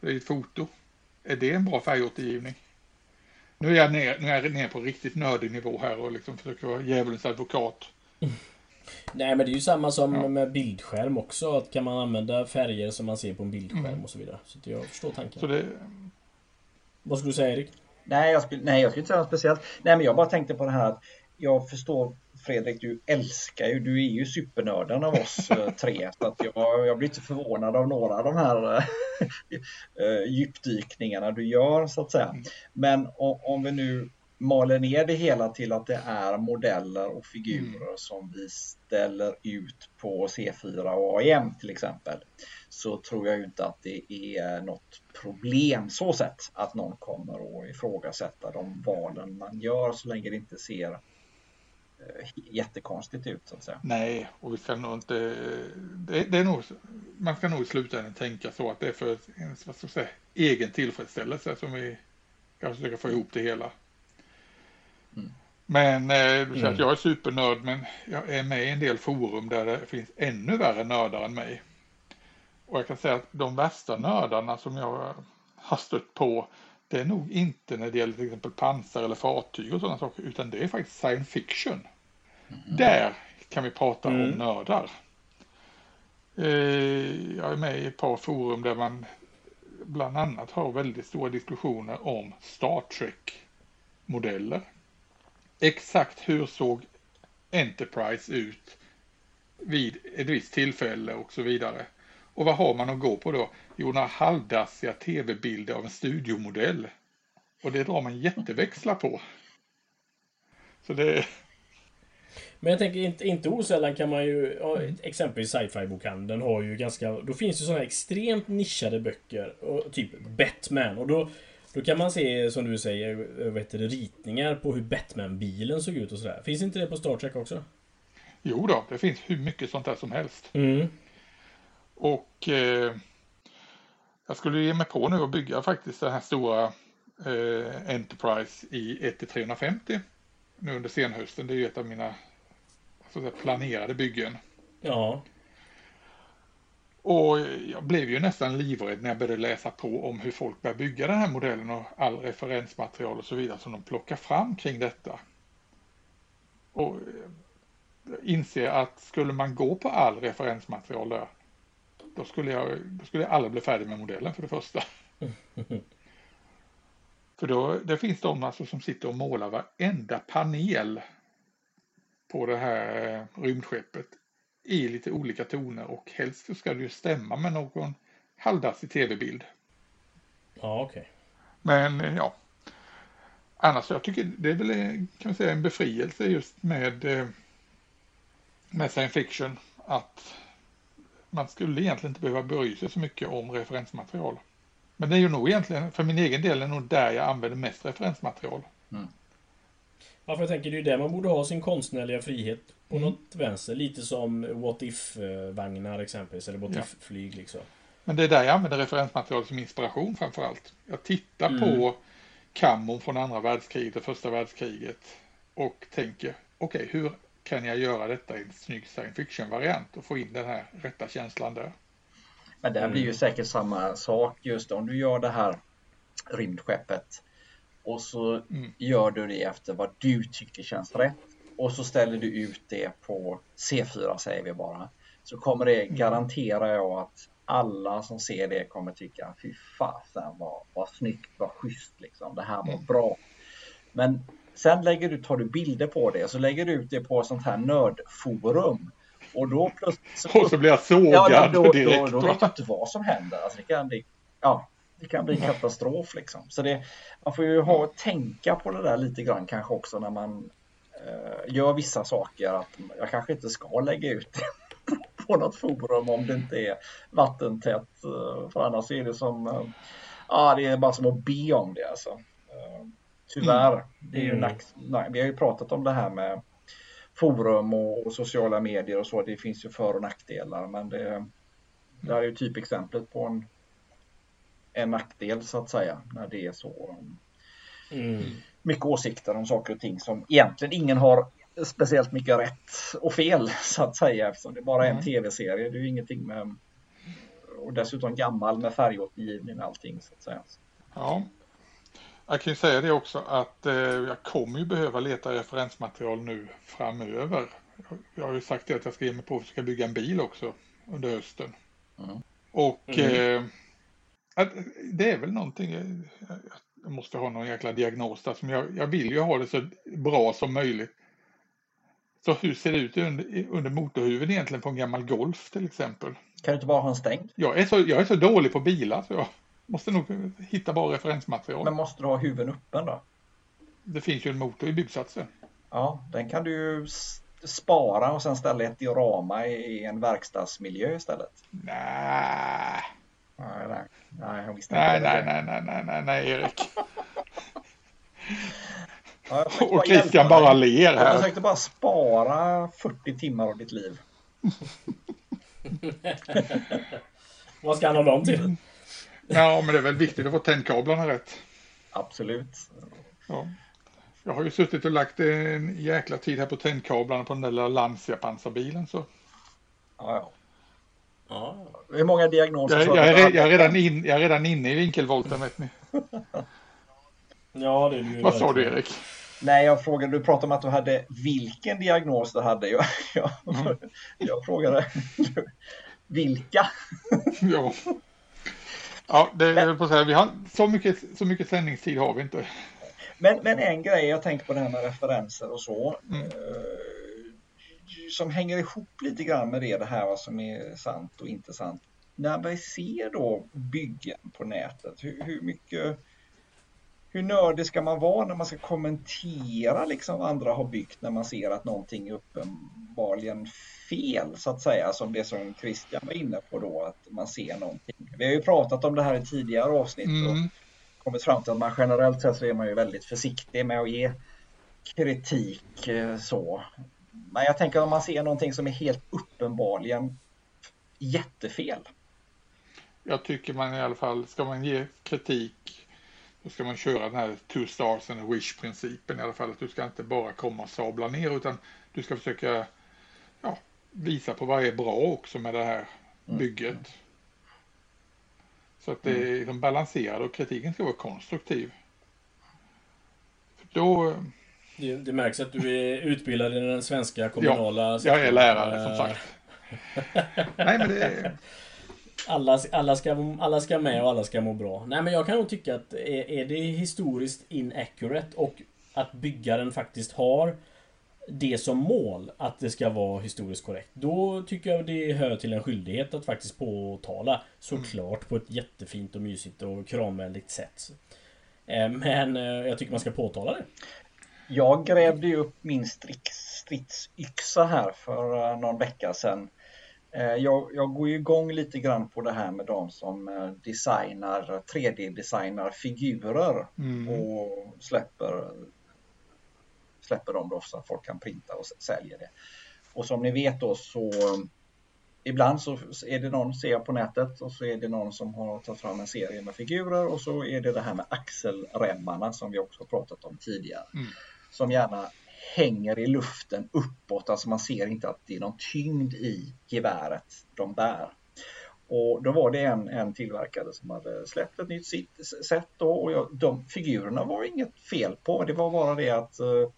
[SPEAKER 3] Det är ett foto. Är det en bra färgåtergivning? Nu är jag ner, nu är jag ner på riktigt nördig nivå här och liksom försöker vara djävulens advokat.
[SPEAKER 2] Nej men det är ju samma som
[SPEAKER 3] Ja.
[SPEAKER 2] med bildskärm också. Att kan man använda färger som man ser på en bildskärm
[SPEAKER 3] Mm.
[SPEAKER 2] och så vidare. Så att jag förstår tanken.
[SPEAKER 3] Så det,
[SPEAKER 2] Vad skulle du säga Erik?
[SPEAKER 1] Nej, jag skulle, nej, jag skulle inte säga något speciellt. Nej, men jag bara tänkte på det här att jag förstår Fredrik, du älskar ju, du är ju supernörden av oss eh, tre. Så att jag, jag blir inte förvånad av några av de här eh, eh, djupdykningarna du gör så att säga. Men om, om vi nu maler ner det hela till att det är modeller och figurer som vi ställer ut på C4 och AIM till exempel. Så tror jag inte att det är något problem så sett att någon kommer att ifrågasätta de valen man gör så länge det inte ser eh, jättekonstigt ut så att säga.
[SPEAKER 3] nej, och vi ska nog inte... Det, det är nog, man ska nog i slutändan tänka så att det är för en vad ska jag säga, egen tillfredsställelse som vi ska försöka få ihop det hela.
[SPEAKER 1] Mm.
[SPEAKER 3] Men eh, säger
[SPEAKER 2] Mm.
[SPEAKER 3] att jag är supernörd men jag är med i en del forum där det finns ännu värre nördar än mig. Och jag kan säga att de värsta nördarna som jag har stött på det är nog inte när det gäller till exempel pansar eller fartyg och sådana saker utan det är faktiskt science fiction. Där kan vi prata om
[SPEAKER 2] Mm.
[SPEAKER 3] nördar. Eh, jag är med i ett par forum där man bland annat har väldigt stora diskussioner om Star Trek-modeller. Exakt hur såg Enterprise ut vid ett visst tillfälle och så vidare. Och vad har man att gå på då? Jo, några halvdassiga tv-bilder av en studiomodell. Och det drar man jätteväxlar på. Så det,
[SPEAKER 2] Men jag tänker inte, inte osällan kan man ju, exempelvis sci-fi-bokhandeln har ju ganska, då finns ju sådana extremt nischade böcker, och typ Batman. Och då, då kan man se, som du säger, vad heter det, ritningar på hur Batman-bilen såg ut och sådär. Finns inte det på Star Trek också?
[SPEAKER 3] jo då, det finns hur mycket sånt där som helst.
[SPEAKER 2] Mm.
[SPEAKER 3] Och eh, jag skulle ge mig på nu att bygga faktiskt den här stora eh, Enterprise i 1-350 nu under senhösten. Det är ju ett av mina så att säga, planerade byggen.
[SPEAKER 2] Ja.
[SPEAKER 3] Och jag blev ju nästan livrädd när jag började läsa på om hur folk börjar bygga den här modellen och all referensmaterial och så vidare som de plockar fram kring detta. Och eh, inser att skulle man gå på all referensmaterial där då skulle jag, då skulle jag aldrig bli färdig med modellen för det första. för då, det finns de alltså som sitter och målar varenda panel på det här eh, rymdskeppet i lite olika toner och helst så ska det ju stämma med någon halvdassig tv-bild.
[SPEAKER 2] Ja, okej.
[SPEAKER 3] Men eh, ja, annars jag tycker det är väl eh, kan man säga en befrielse just med, eh, med science fiction att man skulle egentligen inte behöva bry sig så mycket om referensmaterial. Men det är ju nog egentligen, för min egen del, är nog där jag använder mest referensmaterial.
[SPEAKER 2] Ja, för jag tänker det är ju där man borde ha sin konstnärliga frihet på
[SPEAKER 3] Mm.
[SPEAKER 2] något vänster. Lite som What If-vagnar exempelvis, eller What
[SPEAKER 3] Ja.
[SPEAKER 2] If-flyg liksom.
[SPEAKER 3] Men det är där jag använder referensmaterial som inspiration framför allt. Jag tittar
[SPEAKER 2] Mm.
[SPEAKER 3] på kammon från andra världskriget och första världskriget och tänker okej, okay, hur kan jag göra detta i en snygg science fiction-variant och få in den här rätta känslan där?
[SPEAKER 1] Men det blir ju säkert samma sak just om du gör det här rymdskeppet och så mm. gör du det efter vad du tycker känns rätt och så ställer du ut det på C4 säger vi bara så kommer det mm. garanterar jag att alla som ser det kommer tycka fy fasen vad, vad snyggt, vad schysst liksom. Det här var mm. bra. Men sen lägger du, tar du bilder på det så lägger du ut det på sånt här nördforum. Och då
[SPEAKER 3] plötsligt... Och så blir jag sågad ja, då, då, direkt.
[SPEAKER 1] Då, då vet du inte vad som händer. Alltså det kan bli, ja, det kan bli katastrof liksom. Så det, man får ju ha, tänka på det där lite grann kanske också när man gör vissa saker. Att jag kanske inte ska lägga ut det på något forum om det inte är vattentätt. Eh, för annars är det som, eh, ja det är bara som att be om det alltså. Eh, tyvärr, mm. det är ju mm. nack, nack, vi har ju pratat om det här med forum och, och, sociala medier och så. Det finns ju för och nackdelar men det, det här är ju typexemplet på en, en nackdel så att säga när det är så mm. Mycket åsikter om saker och ting som egentligen ingen har speciellt mycket rätt och fel så att säga eftersom det bara är en mm. tv-serie. Det är ju ingenting med och dessutom gammal med färgåtergivning och allting så att säga.
[SPEAKER 3] Ja. Jag kan ju säga det också att eh, jag kommer ju behöva leta referensmaterial nu framöver. Jag har ju sagt det att jag ska ge mig på att försöka bygga en bil också under hösten. Mm. Och mm. Eh, det är väl någonting, jag, jag måste ha någon jäkla diagnos där som jag, jag vill ju ha det så bra som möjligt. Så hur ser det ut under, under motorhuven egentligen på en gammal Golf till exempel?
[SPEAKER 1] Kan du inte bara ha en stängd?
[SPEAKER 3] Jag är så, jag är så dålig på bilar så jag måste nog hitta bra referensmaterial.
[SPEAKER 1] Men måste du ha huven öppen då?
[SPEAKER 3] Det finns ju en motor i byggsatsen.
[SPEAKER 1] Ja, den kan du spara och sen ställa ett diorama i en verkstadsmiljö istället.
[SPEAKER 3] Nej.
[SPEAKER 1] Nej, nej, nej,
[SPEAKER 3] visste nej, nej, nej, nej, nej, nej, nej, Erik. Ja, och Christian bara ler här.
[SPEAKER 1] Jag försökte bara spara 40 timmar av ditt liv.
[SPEAKER 2] Vad ska han ha dem till?
[SPEAKER 3] Ja, men det är väl viktigt att få tändkablarna rätt.
[SPEAKER 1] Absolut.
[SPEAKER 3] Ja. Jag har ju suttit och lagt en jäkla tid här på tändkablarna på den där lilla Lancia pansarbilen så.
[SPEAKER 1] Ja, ja. Hur många diagnoser?
[SPEAKER 3] Jag, jag, är, jag, är redan in, jag är redan inne i vinkelvolten vet ni.
[SPEAKER 2] Ja, det är du
[SPEAKER 3] Vad sa du Erik?
[SPEAKER 1] Nej, jag frågade, du pratade om att du hade vilken diagnos du hade. Jag, jag, mm. jag frågade vilka?
[SPEAKER 3] ja. Ja, det är på så här, vi har, så, mycket, så mycket sändningstid har vi inte.
[SPEAKER 1] Men, men en grej, jag tänker på det här med referenser och så. Mm. Som hänger ihop lite grann med det, det här vad som är sant och inte sant. När vi ser då byggen på nätet, hur, hur mycket hur nördig ska man vara när man ska kommentera liksom vad andra har byggt när man ser att någonting är uppenbarligen fel så att säga som det som Christian var inne på då att man ser någonting. Vi har ju pratat om det här i tidigare avsnitt mm. och kommit fram till att man generellt sett så är man ju väldigt försiktig med att ge kritik eh, så. Men jag tänker om man ser någonting som är helt uppenbarligen jättefel.
[SPEAKER 3] Jag tycker man i alla fall, ska man ge kritik då ska man köra den här two stars and a wish principen i alla fall. Att du ska inte bara komma och sabla ner utan du ska försöka ja, visa på vad är bra också med det här mm. bygget. Mm. Så att det är liksom balanserat och kritiken ska vara konstruktiv. Då...
[SPEAKER 2] Det, det märks att du är utbildad i den svenska kommunala...
[SPEAKER 3] Ja, jag är lärare som sagt. Nej men det är...
[SPEAKER 2] Alla, alla, ska, alla ska med och alla ska må bra. Nej men jag kan nog tycka att är, är det historiskt inaccurate och att byggaren faktiskt har det som mål att det ska vara historiskt korrekt. Då tycker jag det hör till en skyldighet att faktiskt påtala såklart på ett jättefint och mysigt och kramvänligt sätt. Eh, men eh, jag tycker man ska påtala det.
[SPEAKER 1] Jag grävde ju upp min stridsyxa här för eh, någon vecka sedan Eh, jag, jag, går ju igång lite grann på det här med de som eh, designar, 3D-designar figurer mm. och släpper, släpper dem då så att folk kan printa och sälja det. Och som ni vet då så ibland så är det någon, ser jag på nätet, och så är det någon som har tagit fram en serie med figurer och så är det det här med axelremmarna som vi också pratat om tidigare. Mm. Som gärna hänger i luften uppåt, alltså man ser inte att det är någon tyngd i geväret de bär. Och då var det en, en tillverkare som hade släppt ett nytt set då och jag, de figurerna var inget fel på. Det var bara det att uh,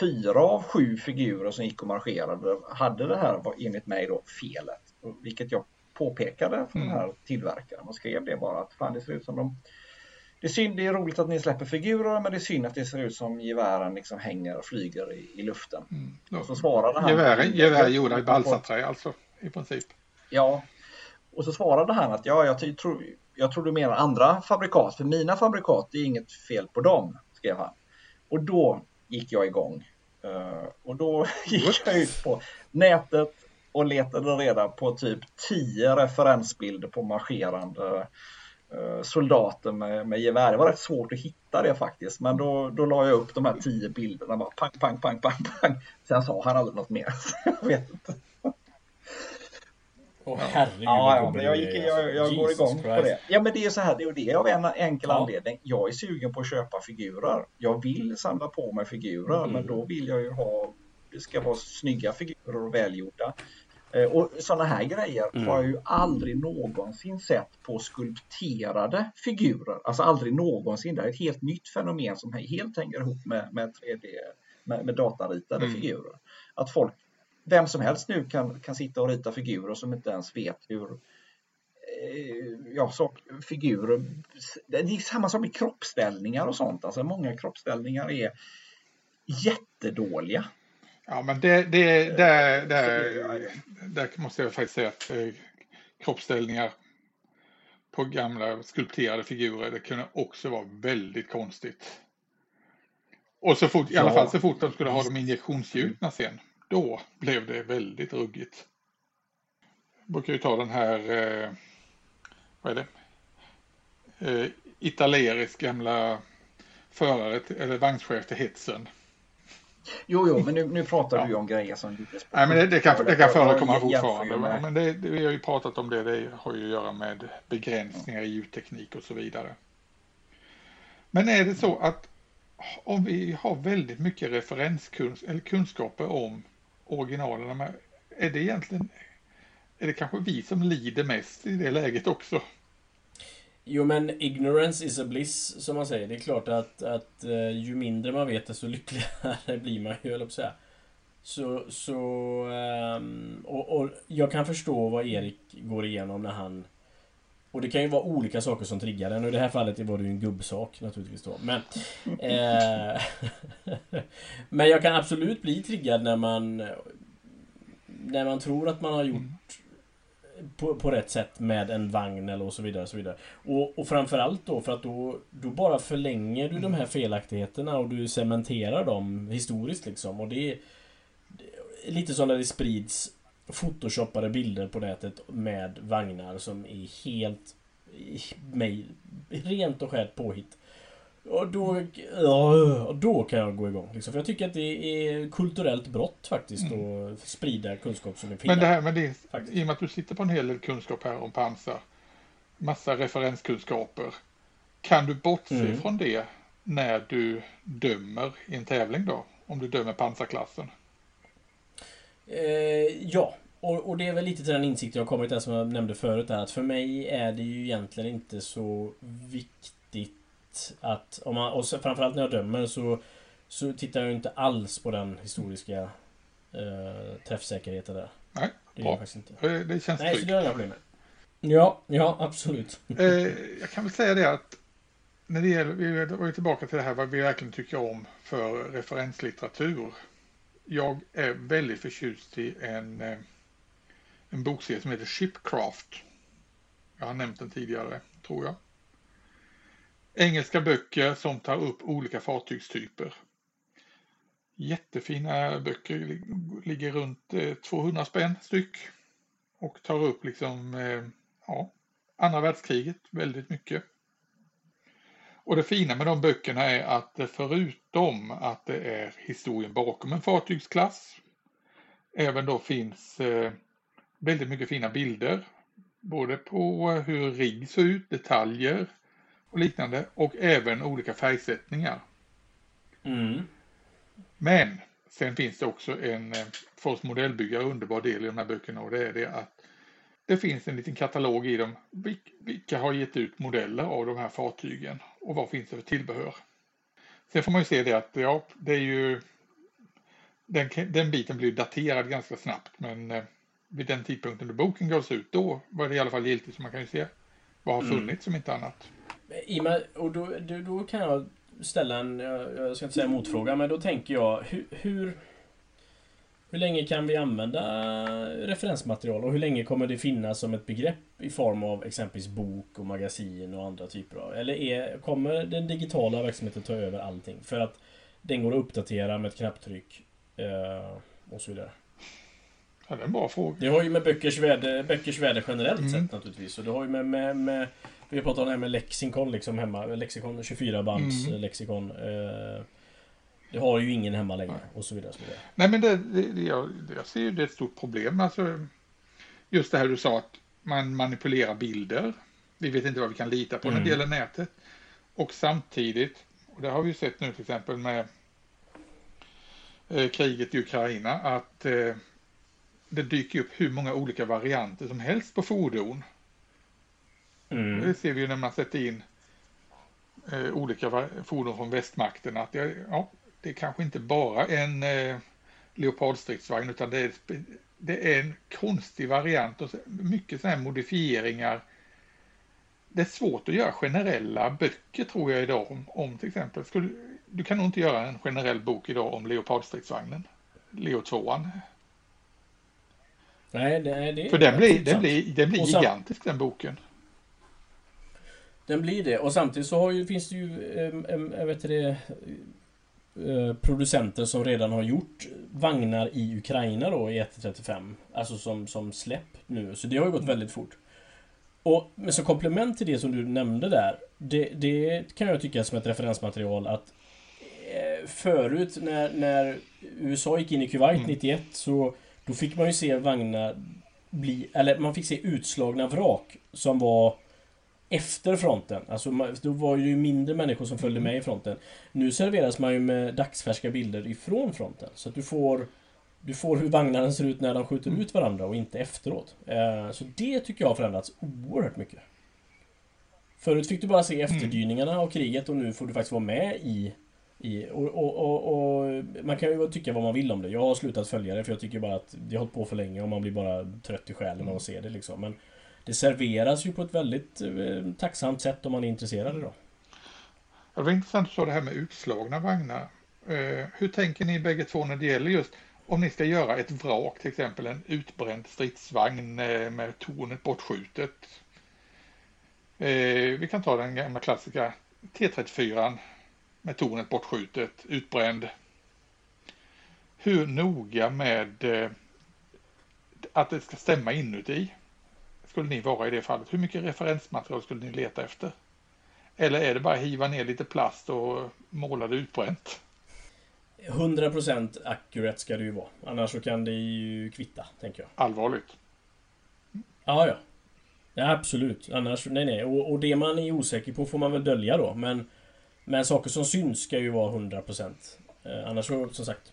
[SPEAKER 1] fyra av sju figurer som gick och marscherade hade det här, var enligt mig då, felet. Vilket jag påpekade för mm. den här tillverkaren och skrev det bara att fan det ser ut som de det är, synd, det är roligt att ni släpper figurer men det är synd att det ser ut som gevären liksom hänger och flyger i, i luften. Mm.
[SPEAKER 3] Och så svarade han... Gevär, gevär gjorda i balsaträ alltså i princip.
[SPEAKER 1] Ja, och så svarade han att ja, jag, tror, jag tror du menar andra fabrikat, för mina fabrikat, det är inget fel på dem, skrev han. Och då gick jag igång. Uh, och då gick jag ut på nätet och letade reda på typ tio referensbilder på marscherande soldater med, med gevär. Det var rätt svårt att hitta det faktiskt, men då, då la jag upp de här tio bilderna. Bara pang, pang, pang, pang, pang. Sen sa han aldrig något mer. jag vet inte.
[SPEAKER 2] Åh oh, herregud
[SPEAKER 1] ja, ja, jag, gick, jag, jag går igång Christ. på det. Ja men det är så här, det är det av en enkel ja. anledning. Jag är sugen på att köpa figurer. Jag vill samla på mig figurer mm. men då vill jag ju ha, det ska vara snygga figurer och välgjorda. Eh, och sådana här grejer mm. har jag ju aldrig någonsin sett på skulpterade figurer. Alltså aldrig någonsin. Det är ett helt nytt fenomen som helt hänger ihop med, med 3D, med, med dataritade mm. figurer. Att folk vem som helst nu kan, kan sitta och rita figurer som inte ens vet hur eh, ja, så, figurer. Det är samma sak med kroppsställningar och sånt. Alltså många kroppsställningar är jättedåliga.
[SPEAKER 3] Ja, men det, det, där, där, där måste jag faktiskt säga att eh, kroppsställningar på gamla skulpterade figurer, det kunde också vara väldigt konstigt. Och så fort, i alla fall så fort de skulle ha dem injektionsgjutna sen, då blev det väldigt ruggigt. Jag brukar ju ta den här, eh, vad är det? Eh, gamla förare eller vagnschef till hetsen.
[SPEAKER 1] Jo, jo, men nu, nu pratar ja. du om grejer som gjordes
[SPEAKER 3] Nej, men det, det kan, det kan förekomma fortfarande. Med... Men det, det, vi har ju pratat om det, det har ju att göra med begränsningar i ljudteknik och så vidare. Men är det så att om vi har väldigt mycket referenskunskaper eller kunskaper om originalen. Är det egentligen, är det kanske vi som lider mest i det läget också?
[SPEAKER 2] Jo men ignorance is a bliss som man säger. Det är klart att, att uh, ju mindre man vet desto lyckligare blir man ju, höll säga. Så, så um, och, och jag kan förstå vad Erik går igenom när han och det kan ju vara olika saker som triggar den och i det här fallet var det ju en gubbsak naturligtvis då. Men, eh, men jag kan absolut bli triggad när man När man tror att man har gjort på, på rätt sätt med en vagn eller och så vidare. Och, så vidare. Och, och framförallt då för att då, då bara förlänger du de här felaktigheterna och du cementerar dem historiskt liksom. Och det är lite som när det sprids photoshoppade bilder på nätet med vagnar som är helt mig, rent och skärt påhitt. Och då, ja, då kan jag gå igång. Liksom. För jag tycker att det är kulturellt brott faktiskt mm. att sprida kunskap som är
[SPEAKER 3] fel. Men det här med det, faktiskt. i och med att du sitter på en hel del kunskap här om pansar, massa referenskunskaper. Kan du bortse mm. från det när du dömer i en tävling då? Om du dömer pansarklassen?
[SPEAKER 2] Eh, ja, och, och, det är väl lite till den insikten jag kommit där som jag nämnde förut där, att för mig är det ju egentligen inte så viktigt att, om man, och framförallt när jag dömer så, så tittar jag inte alls på den historiska eh, träffsäkerheten där.
[SPEAKER 3] Nej,
[SPEAKER 2] det
[SPEAKER 3] bra. faktiskt inte. Det, det känns
[SPEAKER 2] Nej, tryggt. så det har jag problem med. Ja, ja absolut.
[SPEAKER 3] Eh, jag kan väl säga det att när det gäller, vi var ju tillbaka till det här vad vi verkligen tycker om för referenslitteratur. Jag är väldigt förtjust i en eh, en bokserie som heter Shipcraft. Jag har nämnt den tidigare, tror jag. Engelska böcker som tar upp olika fartygstyper. Jättefina böcker, ligger runt eh, 200 spänn styck. Och tar upp liksom, eh, ja, andra världskriget väldigt mycket. Och det fina med de böckerna är att förutom att det är historien bakom en fartygsklass, även då finns eh, väldigt mycket fina bilder. Både på hur rigg ser ut, detaljer och liknande och även olika färgsättningar.
[SPEAKER 2] Mm.
[SPEAKER 3] Men sen finns det också en eh, för oss modellbyggare underbar del i de här böckerna och det är det att det finns en liten katalog i dem. Vilka har gett ut modeller av de här fartygen och vad finns det för tillbehör? Sen får man ju se det att ja, det är ju den, den biten blir daterad ganska snabbt men eh, vid den tidpunkten då boken gavs ut då var det i alla fall giltigt så man kan ju se vad har mm. funnits mm. som inte annat.
[SPEAKER 2] I med, och då, då, kan jag ställa en, jag ska inte säga motfråga, men då tänker jag hur, hur hur länge kan vi använda referensmaterial och hur länge kommer det finnas som ett begrepp i form av exempelvis bok och magasin och andra typer av... Eller är, kommer den digitala verksamheten ta över allting? För att den går att uppdatera med ett knapptryck eh, och så vidare.
[SPEAKER 3] Ja, det är en bra fråga.
[SPEAKER 2] Det har ju med böckers värde, böckers värde generellt mm. sett naturligtvis. Och det har ju med, med, med vi har pratat om det här med lexikon liksom hemma. Lexikon 24 bands mm. lexikon. Eh, det har ju ingen hemma längre och så vidare. Så vidare.
[SPEAKER 3] Nej men det, det, jag, jag ser ju det är ett stort problem. Alltså, just det här du sa att man manipulerar bilder. Vi vet inte vad vi kan lita på mm. när det gäller nätet. Och samtidigt, och det har vi sett nu till exempel med eh, kriget i Ukraina, att eh, det dyker upp hur många olika varianter som helst på fordon. Mm. Det ser vi ju när man sätter in eh, olika fordon från västmakten att det, ja, det är kanske inte bara en eh, leopardstridsvagn utan det är, det är en konstig variant och mycket sådana här modifieringar. Det är svårt att göra generella böcker tror jag idag om, om till exempel. Skulle, du kan nog inte göra en generell bok idag om leopardstridsvagnen. Leo 2
[SPEAKER 2] Nej, det, det
[SPEAKER 3] För den blir, den blir, den blir gigantisk den boken.
[SPEAKER 2] Den blir det och samtidigt så har ju, finns det ju, äh, vet det, Eh, producenter som redan har gjort vagnar i Ukraina då i 135. Alltså som, som släpp nu. Så det har ju gått väldigt fort. Och men som komplement till det som du nämnde där. Det, det kan jag tycka som ett referensmaterial att eh, Förut när, när USA gick in i Kuwait mm. 91 så Då fick man ju se vagnar bli, eller man fick se utslagna vrak som var efter fronten. Alltså då var det ju mindre människor som följde med i fronten. Nu serveras man ju med dagsfärska bilder ifrån fronten. Så att du får Du får hur vagnarna ser ut när de skjuter ut varandra och inte efteråt. Eh, så det tycker jag har förändrats oerhört mycket. Förut fick du bara se efterdyningarna av kriget och nu får du faktiskt vara med i i, och, och, och, och, man kan ju tycka vad man vill om det. Jag har slutat följa det för jag tycker bara att det har hållit på för länge och man blir bara trött i själen av att se det liksom. Men det serveras ju på ett väldigt eh, tacksamt sätt om man är intresserad idag.
[SPEAKER 3] Det var intressant att sa det här med utslagna vagnar. Eh, hur tänker ni bägge två när det gäller just om ni ska göra ett vrak, till exempel en utbränd stridsvagn eh, med tornet bortskjutet. Vi kan ta den gamla klassiska T34 med tornet bortskjutet, utbränd. Hur noga med att det ska stämma inuti? Skulle ni vara i det fallet? Hur mycket referensmaterial skulle ni leta efter? Eller är det bara hiva ner lite plast och måla det utbränt?
[SPEAKER 2] 100% accurate ska det ju vara. Annars så kan det ju kvitta, tänker jag.
[SPEAKER 3] Allvarligt?
[SPEAKER 2] Ja, ja. Ja, absolut. Annars, nej, nej. Och, och det man är osäker på får man väl dölja då. Men, men saker som syns ska ju vara 100%. Eh, annars så, som sagt.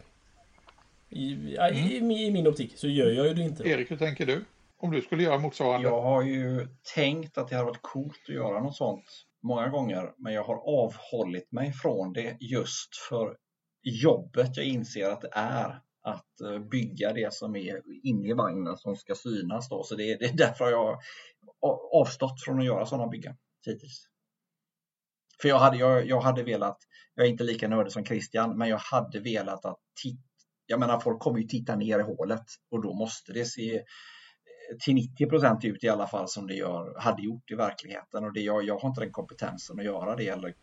[SPEAKER 2] I, mm. i, I min optik så gör jag ju det inte.
[SPEAKER 3] Erik, hur tänker du? Om du skulle göra motsvarande?
[SPEAKER 1] Jag har ju tänkt att det hade varit coolt att göra något sånt många gånger, men jag har avhållit mig från det just för jobbet jag inser att det är att eh, bygga det som är inne i vagnen som ska synas. Då. Så det är, det är därför jag har avstått från att göra sådana byggen hittills. För jag hade, jag, jag hade velat, jag är inte lika nördig som Christian, men jag hade velat att titta, jag menar folk kommer ju titta ner i hålet och då måste det se till 90 procent ut i alla fall som det gör, hade gjort i verkligheten. Och det, jag, jag har inte den kompetensen att göra det. Eller,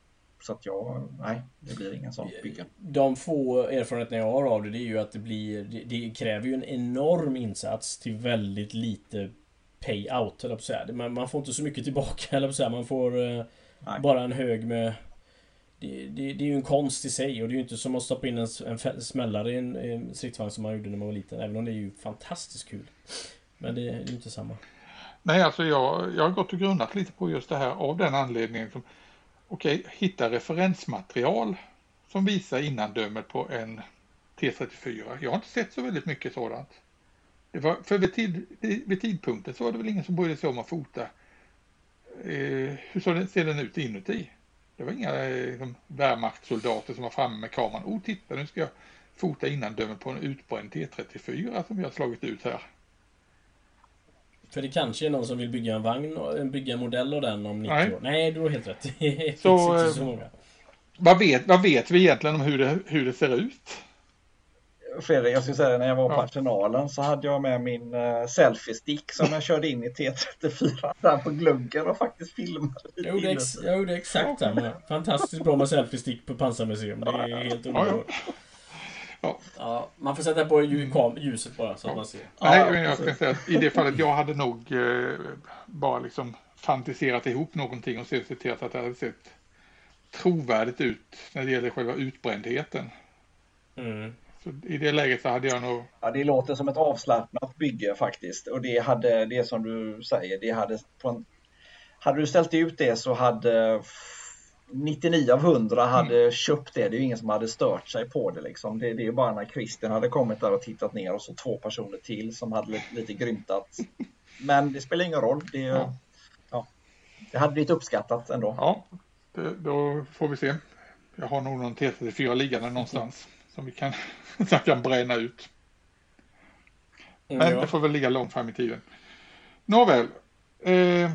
[SPEAKER 1] så att jag, nej, det blir ingen sån bygge.
[SPEAKER 2] De få erfarenheter jag har av det, det är ju att det blir, det, det kräver ju en enorm insats till väldigt lite payout, eller säga. Man, man får inte så mycket tillbaka, eller säga. Man får eh, bara en hög med det, det, det, är ju en konst i sig och det är ju inte som att stoppa in en, en smällare i en, en stridsvagn som man gjorde när man var liten. Även om det är ju fantastiskt kul. Men det är ju inte samma.
[SPEAKER 3] Nej, alltså jag, jag har gått och grundat lite på just det här av den anledningen. Som, okej, okay, hitta referensmaterial som visar innandömet på en T34. Jag har inte sett så väldigt mycket sådant. Det var, för vid, tid, vid tidpunkten så var det väl ingen som brydde sig om att fota. Eh, hur ser den ut inuti? Det var inga eh, liksom, Wehrmachtssoldater som var framme med kameran. Oh, titta nu ska jag fota innandömet på en utbränd T34 som vi har slagit ut här.
[SPEAKER 2] För det kanske är någon som vill bygga en vagn, bygga en modell av den om 90 Nej. år. Nej, du har helt rätt. Det
[SPEAKER 3] så, inte så många. Vad vet, vad vet vi egentligen om hur det, hur det ser ut?
[SPEAKER 1] Fredrik, jag skulle säga när jag var på ja. Arsenalen så hade jag med min uh, selfie-stick som jag körde in i T34 där på gluggen och faktiskt filmade.
[SPEAKER 2] Jag gjorde, ex jag gjorde exakt samma. Fantastiskt bra med selfie-stick på pansarmuseum. Det är helt underbart. Ja. ja. Man får sätta på ljuset bara så att man ser.
[SPEAKER 3] Nej, men jag ska säga att i det fallet jag hade nog eh, bara liksom fantiserat ihop någonting och sett till att det hade sett trovärdigt ut när det gäller själva utbrändheten. Mm. Så I det läget så hade jag nog...
[SPEAKER 1] Ja, det låter som ett avslappnat bygge faktiskt. Och det hade, det som du säger, det hade... På en, hade du ställt ut det så hade 99 av 100 hade mm. köpt det. Det är ju ingen som hade stört sig på det. Liksom. Det, det är bara när Christian hade kommit där och tittat ner och så två personer till som hade lite, lite grymtat. Men det spelar ingen roll. Det, ja. ja. det hade blivit uppskattat ändå.
[SPEAKER 3] Ja, det, då får vi se. Jag har nog någon T34 liggande någonstans som vi kan, som kan bränna ut. Men ja. det får väl ligga långt fram i tiden. Nåväl. Eh,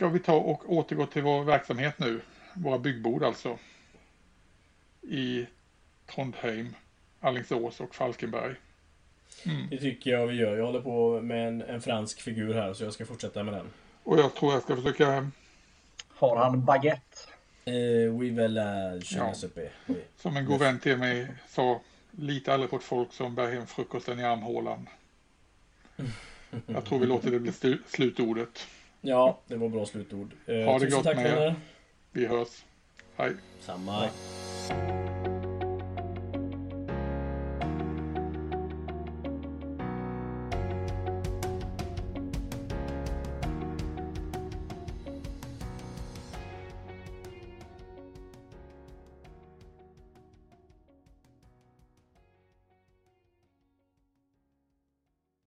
[SPEAKER 3] ska vi ta och återgå till vår verksamhet nu. Våra byggbord alltså. I Trondheim, Alingsås och Falkenberg.
[SPEAKER 2] Mm. Det tycker jag vi gör. Jag håller på med en, en, fransk figur här så jag ska fortsätta med den.
[SPEAKER 3] Och jag tror jag ska försöka...
[SPEAKER 1] Har han baguette?
[SPEAKER 2] Eh, oui, väl ja.
[SPEAKER 3] oui. Som en god vän till mig sa, lita aldrig på ett folk som bär hem frukosten i armhålan. Jag tror vi låter det bli slutordet.
[SPEAKER 2] Ja, det var bra slutord.
[SPEAKER 3] Eh, ha det gott med er. Vi hörs. Hej.
[SPEAKER 2] Samma. Hej.